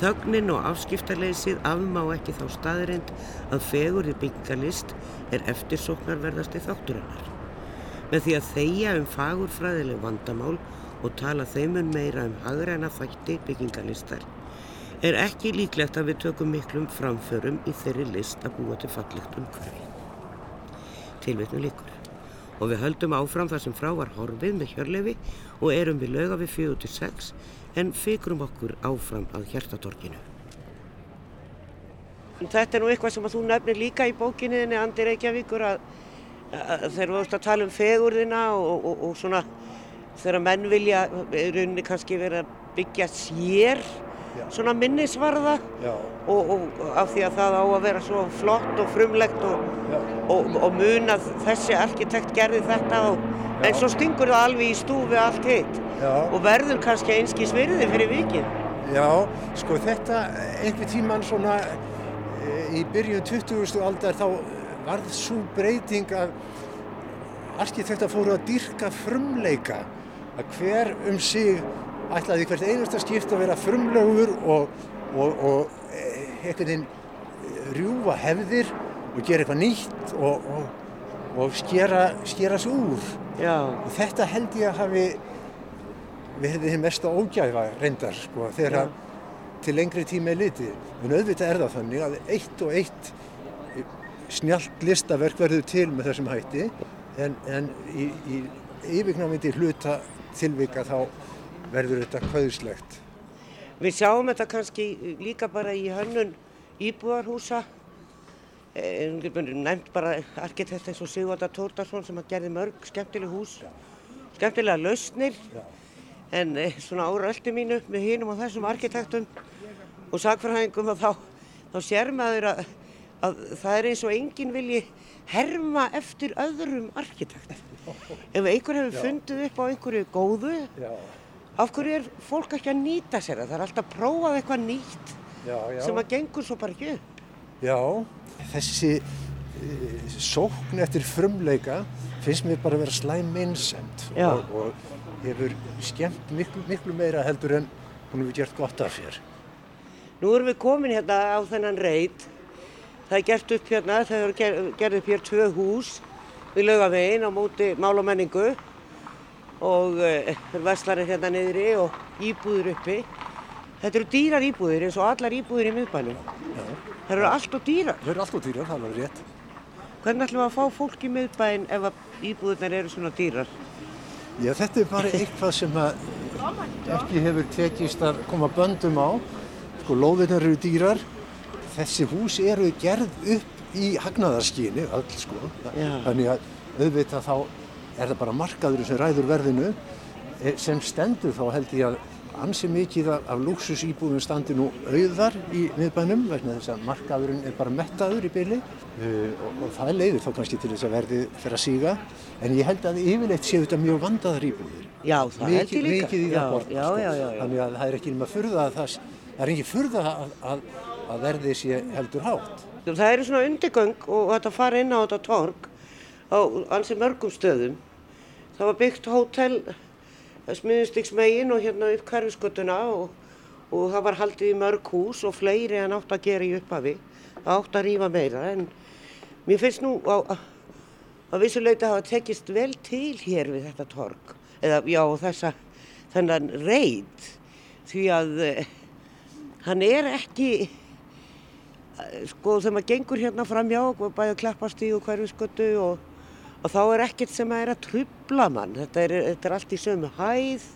Þögnin og afskiptarleysið afmá ekki þá staðirind að fegurði byggingalist er eftirsóknarverðasti þátturinnar. Með því að þeia um fagurfræðileg vandamál og tala þeimun meira um hagræna þætti byggingalistar er ekki líklegt að við tökum miklum framförum í þeirri list að búa til fallegt umhverfi tilveitnu líkur. og við höldum áfram þar sem frá var horfið með hjörlefi og erum við löga við 4-6 en fikrum okkur áfram að hjertatorkinu. Þetta er nú eitthvað sem að þú nefnir líka í bókinniðinni Andi Reykjavíkur að, að þegar við ást að tala um fegurðina og, og, og svona þegar menn vilja rauninni kannski vera að byggja sér Já. svona minnisvarða og, og af því að það á að vera svo flott og frumlegt og, mun að þessi arkitekt gerði þetta og, en svo stingur það alveg í stúfi allt hitt og verður kannski einskís virði fyrir vikið. já, sko þetta einhver tíman svona e, í byrjun 20. aldar þá varð svo breyting að arkitekta fóru að dyrka frumleika að hver um sig ætlaði hvert einasta skipt að vera frumlegur og, og, og eh, einhvern veginn eh, rjúfa hefðir og gera eitthvað nýtt og, og, og skera, skera sig úr. Já, Og þetta held ég að hafi verið þið mesta ógæfa reyndar sko, þegar að til lengri tíma er litið. En auðvitað er það þannig að eitt og eitt snjallt listaverk verður til með þessum hætti en, en í, í yfirgnafindi hluta tilvika þá verður þetta kvöðslegt. við sjáum þetta kannski líka bara í hönnun íbúðarhúsa. Eh, nefnt bara arkitekt eins og Sigvalda Tórdarsson sem að gerði mörg skemmtileg hús, skemmtilega lausnir. Já. En eh, svona áröldi mínu með hinum og þessum arkitektum og sagfræðingum að þá, þá sér maður að, að það er eins og enginn vilji herma eftir öðrum arkitekt. Ef einhver hefur fundið upp á einhverju góðu, Já, af hverju er fólk ekki að nýta sér það? Það er alltaf prófað eitthvað nýtt já, já. sem að gengur svo bara ekki upp. Já, þessi uh, sókn eftir frumleika finnst mér bara að vera slæm meinsemd Já. og, og hefur skemmt miklu, miklu meira heldur en hún hefur gert gott af sér. Nú erum við komin hérna á þennan reit. Það er gert upp hérna, það er ger, gerð upp hér tvö hús við laugavegin á móti mál og og uh, verslanir hérna niðri og íbúður uppi. Þetta eru dýrar íbúðir eins og allar íbúðir í miðbænum. Já. Það eru allt og dýrar. Það eru alltaf dýrar, það var rétt. Hvernig ætlum við að fá fólk í miðbæn ef að íbúðirnar eru svona dýrar? Já, þetta er bara eitthvað sem ekki hefur tekist að koma böndum á. Sko, lóðirnar eru dýrar. Þessi hús eru gerð upp í hagnaðarskyni, öll sko. Já. Þannig að auðvitað þá er það bara markaður sem ræður verðinu. Eh, Sem stendur þá held ég að ansi mikið af, luxusýbúðum standi nú auðar í miðbænum vegna þess að markaðurinn er bara mettaður í byli uh, og, og það leiðir þá kannski til þess að verði fyrir að síga en ég held að yfirleitt séu þetta mjög vandaðar íbúðir Já, það held mikið, ég líka. mikið í já, það borga já, sko. þannig að það er ekki nema furða að það, það er ekki furða að, að, að verði sé heldur hátt Það eru svona undirgöng og þetta fara inn á þetta torg á ansi mörgum stöðum. Það var byggt hótel smiðustiksmegin og hérna upp hverfiskötuna og, og það var haldið í mörg hús og fleiri en átt að gera í upphafi. Það átt að rýfa meira en mér finnst nú á, á vissuleita hafa tekist vel til hér við þetta torg. Eða já þessa þennan reit því að eh, hann er ekki sko þegar maður gengur hérna framjá og bæði klappastíð og hverfiskötu og, og þá er ekkert sem er að trubla mann. Þetta er, þetta er allt í sömu hæð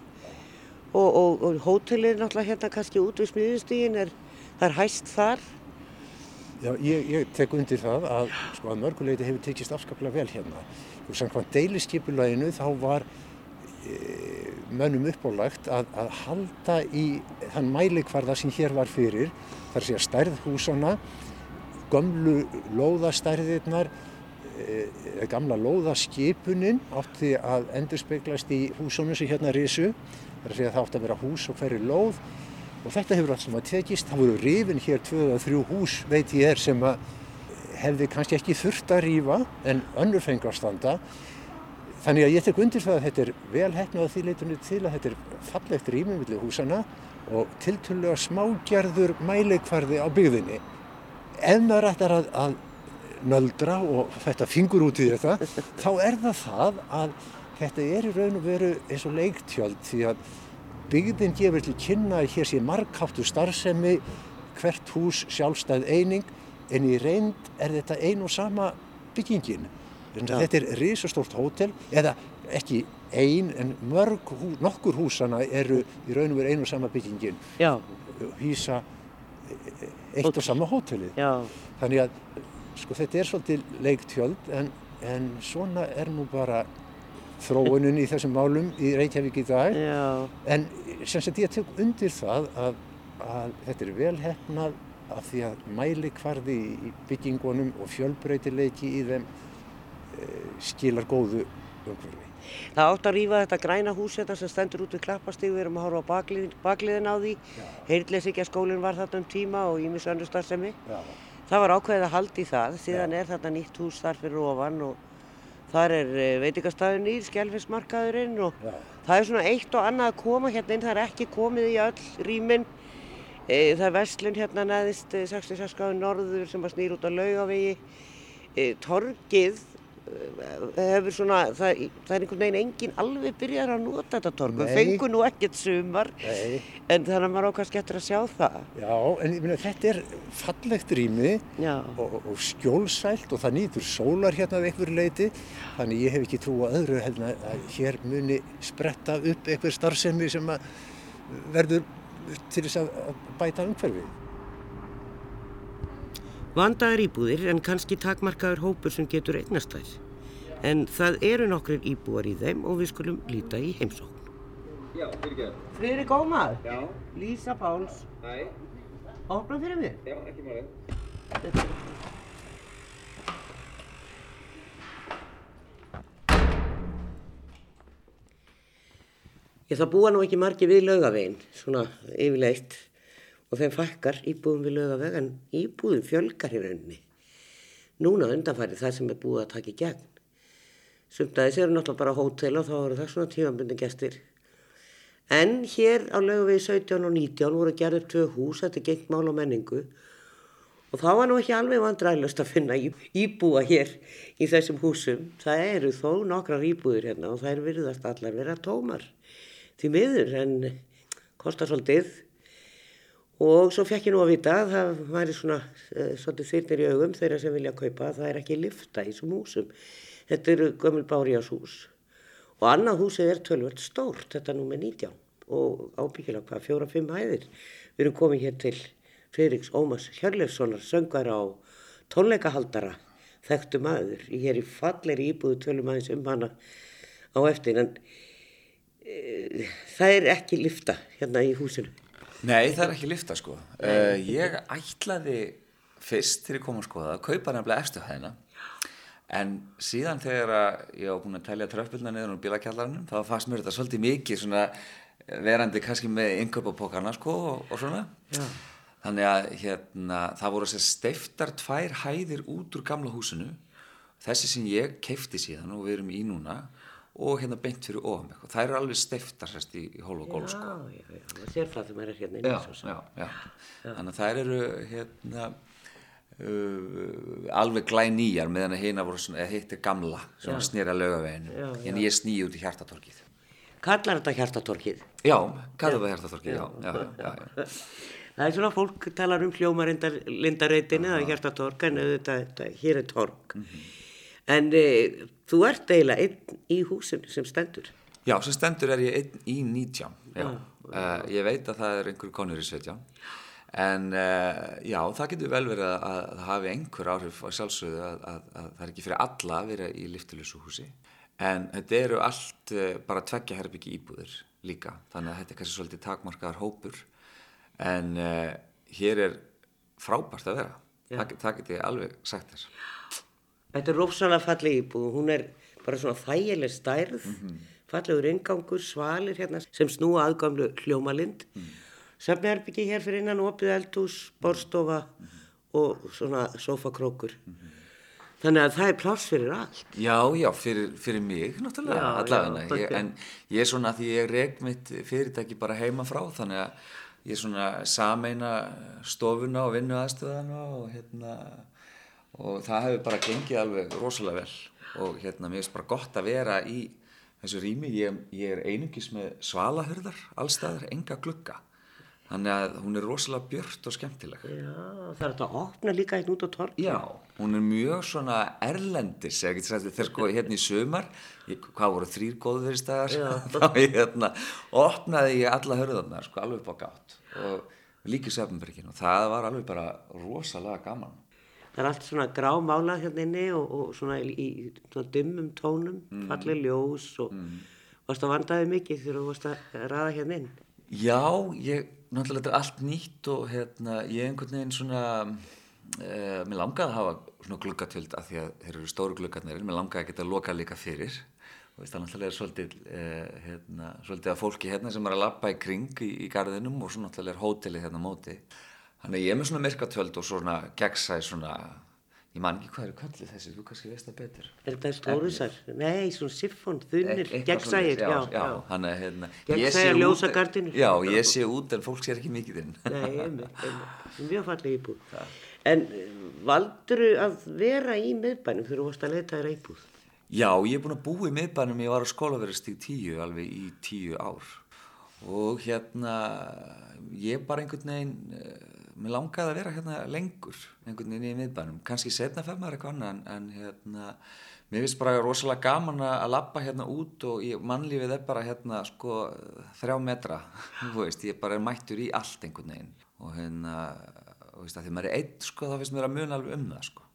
og, og, og hótelið náttúrulega hérna kannski út við smiðustígin, er, það er hæst þar. Já, ég, ég tek undir það að, sko, að mörguleiti hefur tekist afskaplega vel hérna. Og samkvæmt deiliskypulæginu þá var e, mönnum uppálagt að, að halda í þann mælikvarða sem hér var fyrir, þar sé að stærð húsana, gömlu lóðastærðirnar, e, gamla lóðaskipunin átti að endurspeglast í húsunum sem hérna risu, þar sé að það átti að vera hús og hverju lóð og þetta hefur allt saman tekist. Það voru rifin hér tvö eða þrjú hús veit ég er sem að hefði kannski ekki þurft að rífa en önnur fengi að standa. Þannig að ég tek undir það að þetta er vel hefnað að því leitunni til að þetta er fallegt rými millir húsana og tiltölulega smágerður mæleikvarði á byggðinni. Ef maður ætlar að, að nöldra og þetta fingur út í þetta, þá er það það að þetta er í raun og veru eins og leiktjöld því að byggðin gefur til kynna að hér sé margháttu starfsemi, hvert hús sjálfstæð eining, en í reynd er þetta ein og sama byggingin. Já. Þetta er risastórt hótel, eða ekki ein, en mörg, hú, nokkur húsana eru í raun og veru einu og sama byggingin. Já. Hýsa eitt Hótel. og sama hótelið. Já. Þannig að, sko, þetta er svolítið leiktjöld, en, en svona er nú bara þróunin í þessum málum í Reykjavík í dag. Já. En sem sagt ég tek undir það að, að þetta er velhefnað af því að mæli hvarði í byggingunum og fjölbreytileiki í þeim skilar góðu umhverfi. Það átt að rýfa þetta græna hús þetta hérna sem stendur út við klappastígu, við erum að horfa á baklið, bakliðin á því. Heyrðleysingja skólinn var þarna um tíma og ímis önnu starfsemi. Það var ákveðið að haldi það, síðan Já. er þetta nýtt hús þar fyrir ofan og þar er e, veitikastæðun í, skjálfinsmarkaðurinn og Já. það er svona eitt og annað að koma hérna inn, það er ekki komið í öll rýminn E, það er vestlun hérna neðist 66 gráður norður sem að snýr út á laugavegi. E, torgið hefur svona, það, það er einhvern veginn engin alveg byrjar að nota þetta torg. Við fengum nú ekkert sumar Nei. en þannig að maður ákvæmst getur að sjá það. Já, en ég minna þetta er fallegt rými og, og skjólsælt og það nýtur sólar hérna af einhverju leiti. Þannig ég hef ekki trú að öðru helna að hér muni spretta upp einhver starfsemi sem verður til þess að bæta umhverfi. Vandaður íbúðir en kannski takmarkaður hópur sem getur eignast þær. En það eru nokkur íbúar í þeim og við skulum líta í heimsókn. Já, fyrir ekki. Friðrik Ómar? Já. Lísa Páls? Næ. Opna fyrir mig? Já, ekki málið. Ég það búa nú ekki margi við laugavegin, svona yfirleitt og þeim fækkar íbúðum við laugaveg en íbúðum fjölgar í rauninni. Núna undanfærið það sem er búið að taka í gegn. Sumtaðis eru náttúrulega bara hótel og þá eru það svona tífambundi gestir. En hér á laugavegi 17 og 19 voru gerðið tvö hús, þetta gengt mál og menningu og þá var nú ekki alveg vandrælust að finna íbúa hér í þessum húsum. Það eru þó nokkrar íbúðir hérna og það er virðast allar vera tómar því miður en kostar svolítið og svo fekk ég nú að vita að það væri svona uh, svolítið þyrnir í augum þeirra sem vilja kaupa það er ekki lifta í þessum húsum. Þetta eru gömul bárjás hús og annað húsið er tölvöld stórt þetta nú með 19 og ábyggilega hvað fjóra-fimm hæðir. Við erum komið hér til Fridriks Ómas Hjörlefssonar söngar á tónleikahaldara þekktu maður. Er í falleri íbúðu tölum aðeins um hana á eftir en það er ekki lifta hérna í húsinu. Nei, það er ekki lifta sko. Uh, ég ætlaði fyrst til ég kom að skoða að kaupa nefnilega eftir hæðina en síðan þegar ég á búin að telja tröfbulna niður á bílakjallarinn þá fannst mér þetta svolítið mikið svona verandi kannski með inköpapókarna sko og, og svona. Já. Þannig að hérna, það voru þess að steiftar tvær hæðir út úr gamla húsinu þessi sem ég keifti síðan og við erum í núna og hérna beint fyrir ofan eitthvað. Það eru alveg steiftar sérst í, í hólf og gólf sko. Já, já, já, það sér það þegar maður er hérna inn í þessu. Já, já, já. Þannig að það eru hérna uh, alveg glænýjar meðan að hérna voru svona, eða hitt er gamla, svona snýra lögaveginu. En ég sný út í hjartatorkið. Kallar þetta hjartatorkið? Já, kallar þetta hjartatorkið, já, já, já, já. Það er svona, fólk talar um hljómarindarreitin eða hjartatork en þetta, hér er tork. Mm -hmm. En e, þú ert eiginlega einn í húsinu sem stendur. Já, sem stendur er ég einn í 19. Já. Já. Uh, ég veit að það er einhverju konur í 17. En uh, já, það getur vel verið að, að það hafi einhver áhrif á sjálfsögðu að, að, að það er ekki fyrir alla að vera í liftilösu húsi. En þetta eru allt uh, bara tveggja herbyggi íbúðir líka. Þannig að þetta er kannski svolítið takmarkaðar hópur. En hér er frábært að vera. Það, það getur ég alveg sagt þess. Þetta er rófsalega fallið íbúð, hún er bara svona þægileg stærð, mm -hmm. fallegur ingangur, svalir hérna sem snúa aðgamlu hljómalind, mm -hmm. söfniherbyggi hér fyrir innan opið eldhús, borstofa mm -hmm. og svona sofakrókur. Þannig að það er pláss fyrir allt. Já, já, fyrir, fyrir mig náttúrulega, allavega. En ég er svona að því ég reg mitt fyrirtæki bara heima frá, þannig að ég er svona sameina stofuna og vinnu aðstöðana og hérna og það hefur bara gengið alveg rosalega vel. Og hérna mér finnst bara gott að vera í þessu rými, ég, ég er einungis með svalahörðar allstaðar, enga glugga. Þannig að hún er rosalega björt og skemmtileg. Já, það er þetta að opna líka hérna út á torg. Já, hún er mjög svona erlendis, ég get sagt þegar sko hérna í sumar, ég, hvað voru þrýr góðveristæðar, þá ég hérna opnaði ég alla hörðarnar sko alveg upp á gátt. Og líka í Söfnbergin og það var alveg bara rosalega gaman. Það er allt svona grámála hérna inni og, og svona í, svona dimmum tónum, mm. falleg ljós og varst að vandaði mikið þegar þú varst að ræða hérna inn. Já, ég, náttúrulega þetta er allt nýtt og hérna, ég einhvern veginn svona, uh, mér langaði að hafa svona gluggatjöld af því að þeir eru stóru gluggatnir, mér langaði að geta lokað líka fyrir og það náttúrulega er svolítið, uh, hérna, svolítið að fólki hérna sem er að lappa í kring í, í garðinum og svo náttúrulega er hótelið hérna móti. Þannig ég er með svona myrkatjöld og svona gegnsæ svona, ég man ekki hvað eru kallið þessi, þú kannski veist það betur. Er þetta stórisar? Nei, svona siffon, gegnsægir, svoleiðis, já, já, já. Þannig hérna, út- ljósa gardínur. Já, ég sé út en fólk sér ekki mikið inn. Nei, einmitt, einmitt. Mjög falleg íbúð. En valduru að vera í miðbænum þegar þú varst að leita þér íbúð? Já, ég er búin að búa í miðbænum, ég var að skóla verið stíg tíu, alveg í tíu ár. Og hérna, ég bara einhvern veginn, uh, mér langaði að vera hérna lengur, einhvern veginn í miðbænum. Kannski setna fem maður eitthvað annað, en, hérna, mér finnst bara rosalega gaman að labba hérna út og ég, mannlífið er bara hérna, sko, þrjá metra, þú veist, ég bara er mættur í allt einhvern veginn. Og hérna, þú veist, að því maður er einn, sko, þá finnst mér að muna alveg um það, sko.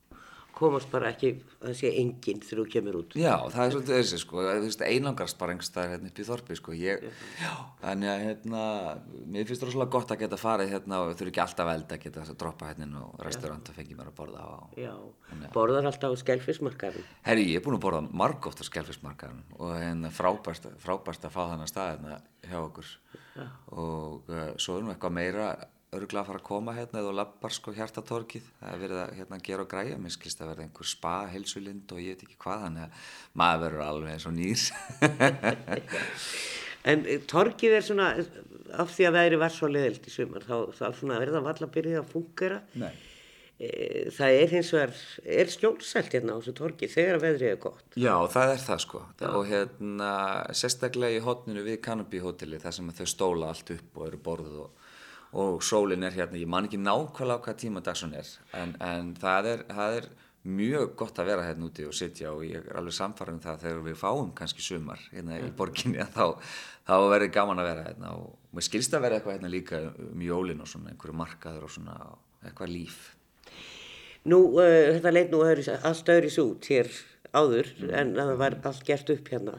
Komast bara ekki, að sé enginn þegar þú kemur út. Já, það er svolítið þessi sko, þú veist, einhverstaðar hérna upp í þorpi sko, ég, já, þannig að hérna, mér finnst það rosalega gott að geta farið hérna og þurfi ekki alltaf að elda, geta að droppa hérna á restaurant og fengi mér að borða á. Já, borðar alltaf á skelfismarkaðum. Herri, ég er búin að borða margótt á skelfismarkaðum og hérna frábært, að fá þannig stað hérna hjá okkur og uh, svo er nú eitthvað meira örgulega að fara að koma hérna eða lappar sko hjartatorkið, það er verið að hérna, gera og græja, mér skilst að verða einhver spa, heilsulind og ég veit ekki hvað, þannig að maður verður alveg eins og nýr. En eh, torgið er svona, af því að veðri var svo leðild í sumar, þá, þá svona verða valla byrjuð að fungera. Nei. Eh, Það er hins vegar, er skjólsælt hérna á þessu torgi þegar að veðrið er gott. Já, það er það sko og hérna sérstaklega í hotninu við Canopy hóteli þar sem þau stóla allt upp og eru borðuð og, og sólin er hérna, ég man ekki nákvæmlega hvað tíma dags hún er en, en það, er, það er mjög gott að vera hérna úti og sitja og ég er alveg samfarið um það að þegar við fáum kannski sumar hérna í borginni að þá, þá verður gaman að vera hérna og mér skilst að vera eitthvað hérna líka um jólin og svona einhverju markaður og svona eitthvað líf. Nú, uh, þetta leit nú öðru, allt öðru út hér áður en það var allt gert upp hérna.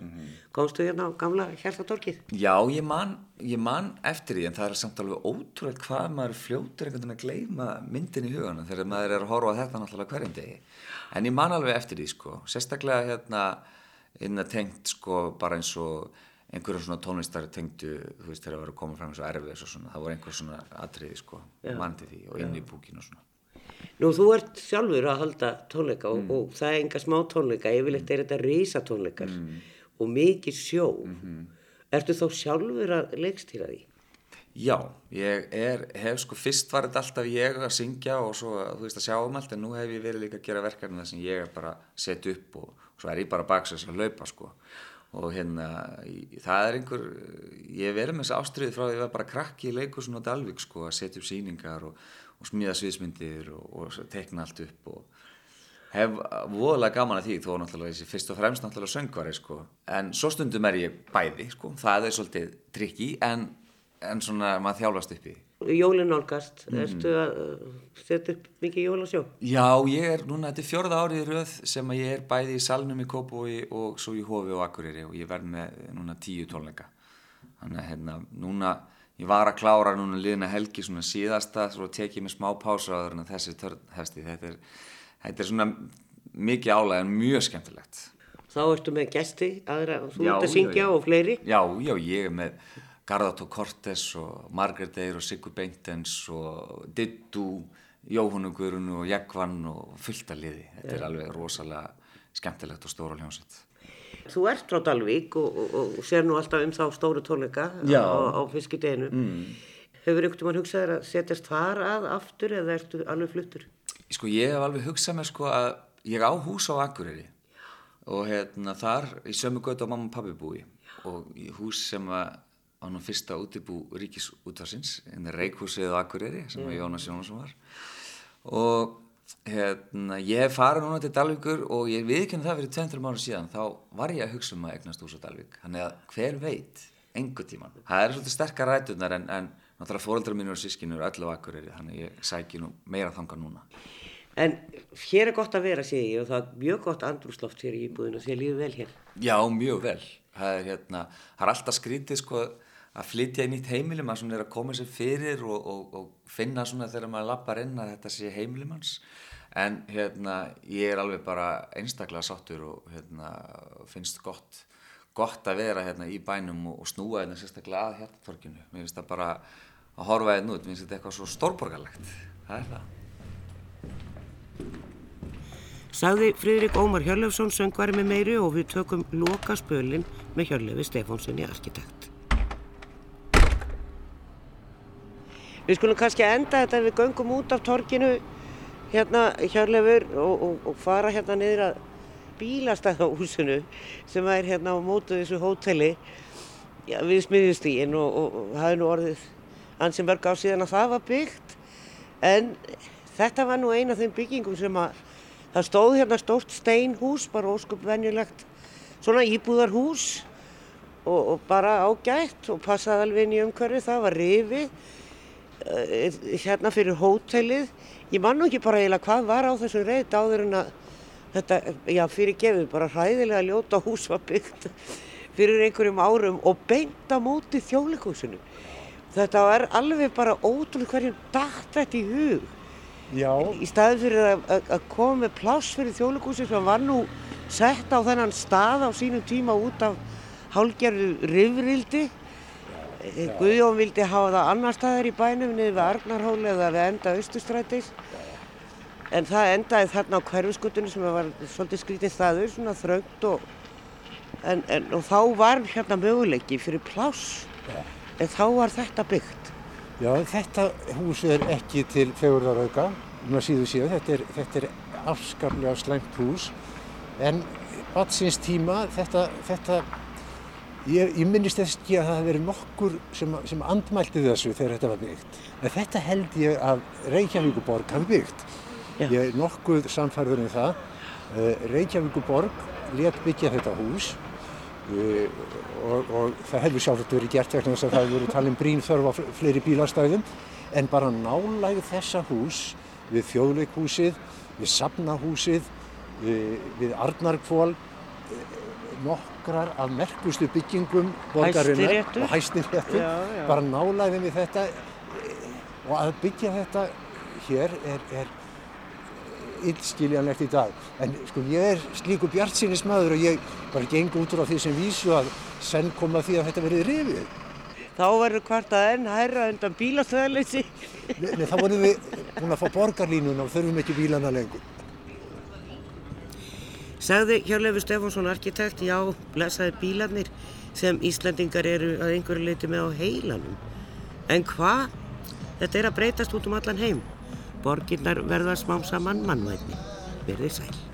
Komstu hérna á gamla hjartatorkið? Já, ég man, ég man eftir því en það er samt alveg ótrúlega hvað maður fljótur einhvern veginn að gleyma myndin í huganum þegar maður er að horfa þetta náttúrulega hverjum degi. En ég man alveg eftir því sko, sérstaklega hérna innan tengt sko bara eins og einhverjum svona tónlistar tengdu, þú veist, þegar það var að koma fram eins og svona, það voru einhver svona atriði sko, mann til því og inn í búkin og svona. Nú, þú ert sjálfur að halda tónleika og, og það er enga smá tónleika, yfirleitt er þetta risa tónleikar og mikið sjó. Ertu þá sjálfur að leikstýra því? Já, ég er, hef sko, fyrst var þetta alltaf ég að syngja og svo, þú veist, að sjá um allt, en nú hef ég verið líka að gera verkefni þar sem ég er bara setja upp og, og svo er ég bara baksins að laupa, sko. Og hérna, það er einhver, ég verið með þess ástriði frá því að ég var bara krakki í leikusun og Dalvik, sko, að setja upp sýningar og, og smíða sviðsmyndir og, og tekna allt upp og hef voðalega gaman að því þó náttúrulega þessi fyrst og fremst náttúrulega söngvari sko. en svo stundum er ég bæði sko. það er svolítið trikki en, en svona maður þjálfast upp í Jólin nálgast, ertu að uh, setja upp mikið jólasjó? Já, ég er núna, þetta er fjórða árið röð sem að ég er bæði í salnum í Kópói og svo í Hofi og Akureyri og ég verð með núna tíu tónleika þannig að hérna, núna ég var að klára núna liðna helgi svona síðasta, svo tek ég með smá pása áður en að þessi törn hefsti þetta er, þetta er svona mikið álega en mjög skemmtilegt Þá ertu með gesti, aðra, þú Já, ert að já, syngja já. og fleiri. Já, já, ég er með Garðató Cortes og Margaret Eyre og Sigur Beintens og Dittu, Jóhannu Guðrun og Jekvann og fullt að liði. Þetta er alveg rosalega skemmtilegt og stóra hljómsett. Þú ert frá Dalvík og, og, og sér nú alltaf um þá stóru tónleika Já. á, á fiskideginu. Mm. Hefur einhvern veginn hugsað þér að setjast þar að aftur eða ertu alveg fluttur? Sko, ég hef alveg hugsað mér sko að ég á hús á Akureyri og hérna þar í sömu götu á mamma og pabbi búi og í hús sem að á nú fyrsta útibú ríkisútvarsins, en Reikhúsið og Akureyri sem mm. Jónas Jónasson var og hérna, ég hef farið núna til Dalvíkur og ég viðkynna það fyrir 20 mánu síðan, þá var ég að hugsa um að egnast hús á Dalvík, þannig að hver veit engu tíman, það er svolítið sterkar rætunar en, en náttúrulega fóröldra mínur og sískinur öllu á Akureyri, þannig ég sæki nú meira þanga núna. En hér er gott að vera, segi ég, og það er mjög gott andrúsloft hér í íbúðinu og þið líður vel hér. Já, mjög vel. Það er, hérna, það er alltaf skrítið sko, að flytja í nýtt heimili, maður er að koma sér fyrir og, og, og finna svona þegar maður lappar inn að þetta sé heimilimanns. En hérna, ég er alveg bara einstaklega sáttur og hérna, finnst gott, gott að vera hérna, í bænum og, og snúa hérna sérstaklega að hérna torkinu. Mér finnst það bara að horfa hérna út, mér finnst þetta eitthvað svo stórborgarlegt. Það er það. Sagði Fridrik Ómar Hjörlefsson söngvari með meiri og við tökum loka spölinn með Hjörlefi Stefánssoni arkitekt. Við skulum kannski enda þetta við göngum út af torkinu hérna Hjörlefur og, og, og fara hérna niður að bílastæðahúsinu sem er hérna á mótu þessu hóteli. Já, við smiðjustígin og, og það er nú orðið ansið mörg á síðan að það var byggt. En þetta var nú eina af þeim byggingum sem að Það stóð hérna stórt steinhús, bara óskup venjulegt, svona íbúðarhús og, bara ágætt og passaði alveg inn í umhverfi. Það var rifi. uh, hérna fyrir hótelið. Ég man nú ekki bara eiginlega hvað var á þessum reyð áður en að þetta, já fyrir gefið, bara hræðilega ljóta hús var byggt fyrir einhverjum árum og beint á móti þjólikúsinu. Þetta var alveg bara ótrúlega hverjum dætt þetta í hug. Já. Í staðin fyrir að, að, koma með pláss fyrir þjóðleikúsi sem var nú sett á þennan stað á sínum tíma út af hálgerðu rifrildi. Guðjón vildi hafa það annar staðar í bænum niður við Arnarhóli eða við enda Östustrætis. En það endaði þarna á hverfiskutunni sem var svolítið skrítið staður, svona þröngt og, en, en, og þá var hérna möguleiki fyrir pláss. En þá var þetta byggt. Já, þetta hús er ekki til fegurðarauka, um að síðu síðan, þetta er, þetta er afskaplega slæmt hús, en batsins tíma, þetta, þetta, ég, ég minnist ekki að það hefði verið nokkur sem, sem andmælti þessu þegar þetta var byggt, en þetta held ég að Reykjavíkuborg hafi byggt. Já. Ég er nokkuð samfærður um það, uh, Reykjavíkuborg let byggja þetta hús og, og það hefur sjálfsagt verið gert vegna þess að það hefur verið talin brín þörf á fleiri bílastæðum en bara nálægð þessa hús við þjóðleikhúsið, við safnahúsið, við, við Arnarkvól, nokkrar af merkustu byggingum borgarinnar og hæstinréttu, bara nálægðin við þetta og að byggja þetta hér er, er illskiljanlegt í dag. En sko ég er slíku bjart sínismæður og ég bara geng út úr á því sem vísu að senn koma því að þetta verið rifið. Þá verður hvartað enn hærra undan bílastöðaleysi. Nei, nei, þá vorum við búin að fá borgarlínuna og þurfum ekki bílana lengur. Sagði Hjörlefi Stefánsson arkitekt, já, blessaði bílanir sem Íslandingar eru að einhverju leiti með á heilanum. En hvað? Þetta er að breytast út um allan heim. Borginnar verða smám saman mannvægni. Verðið sæl.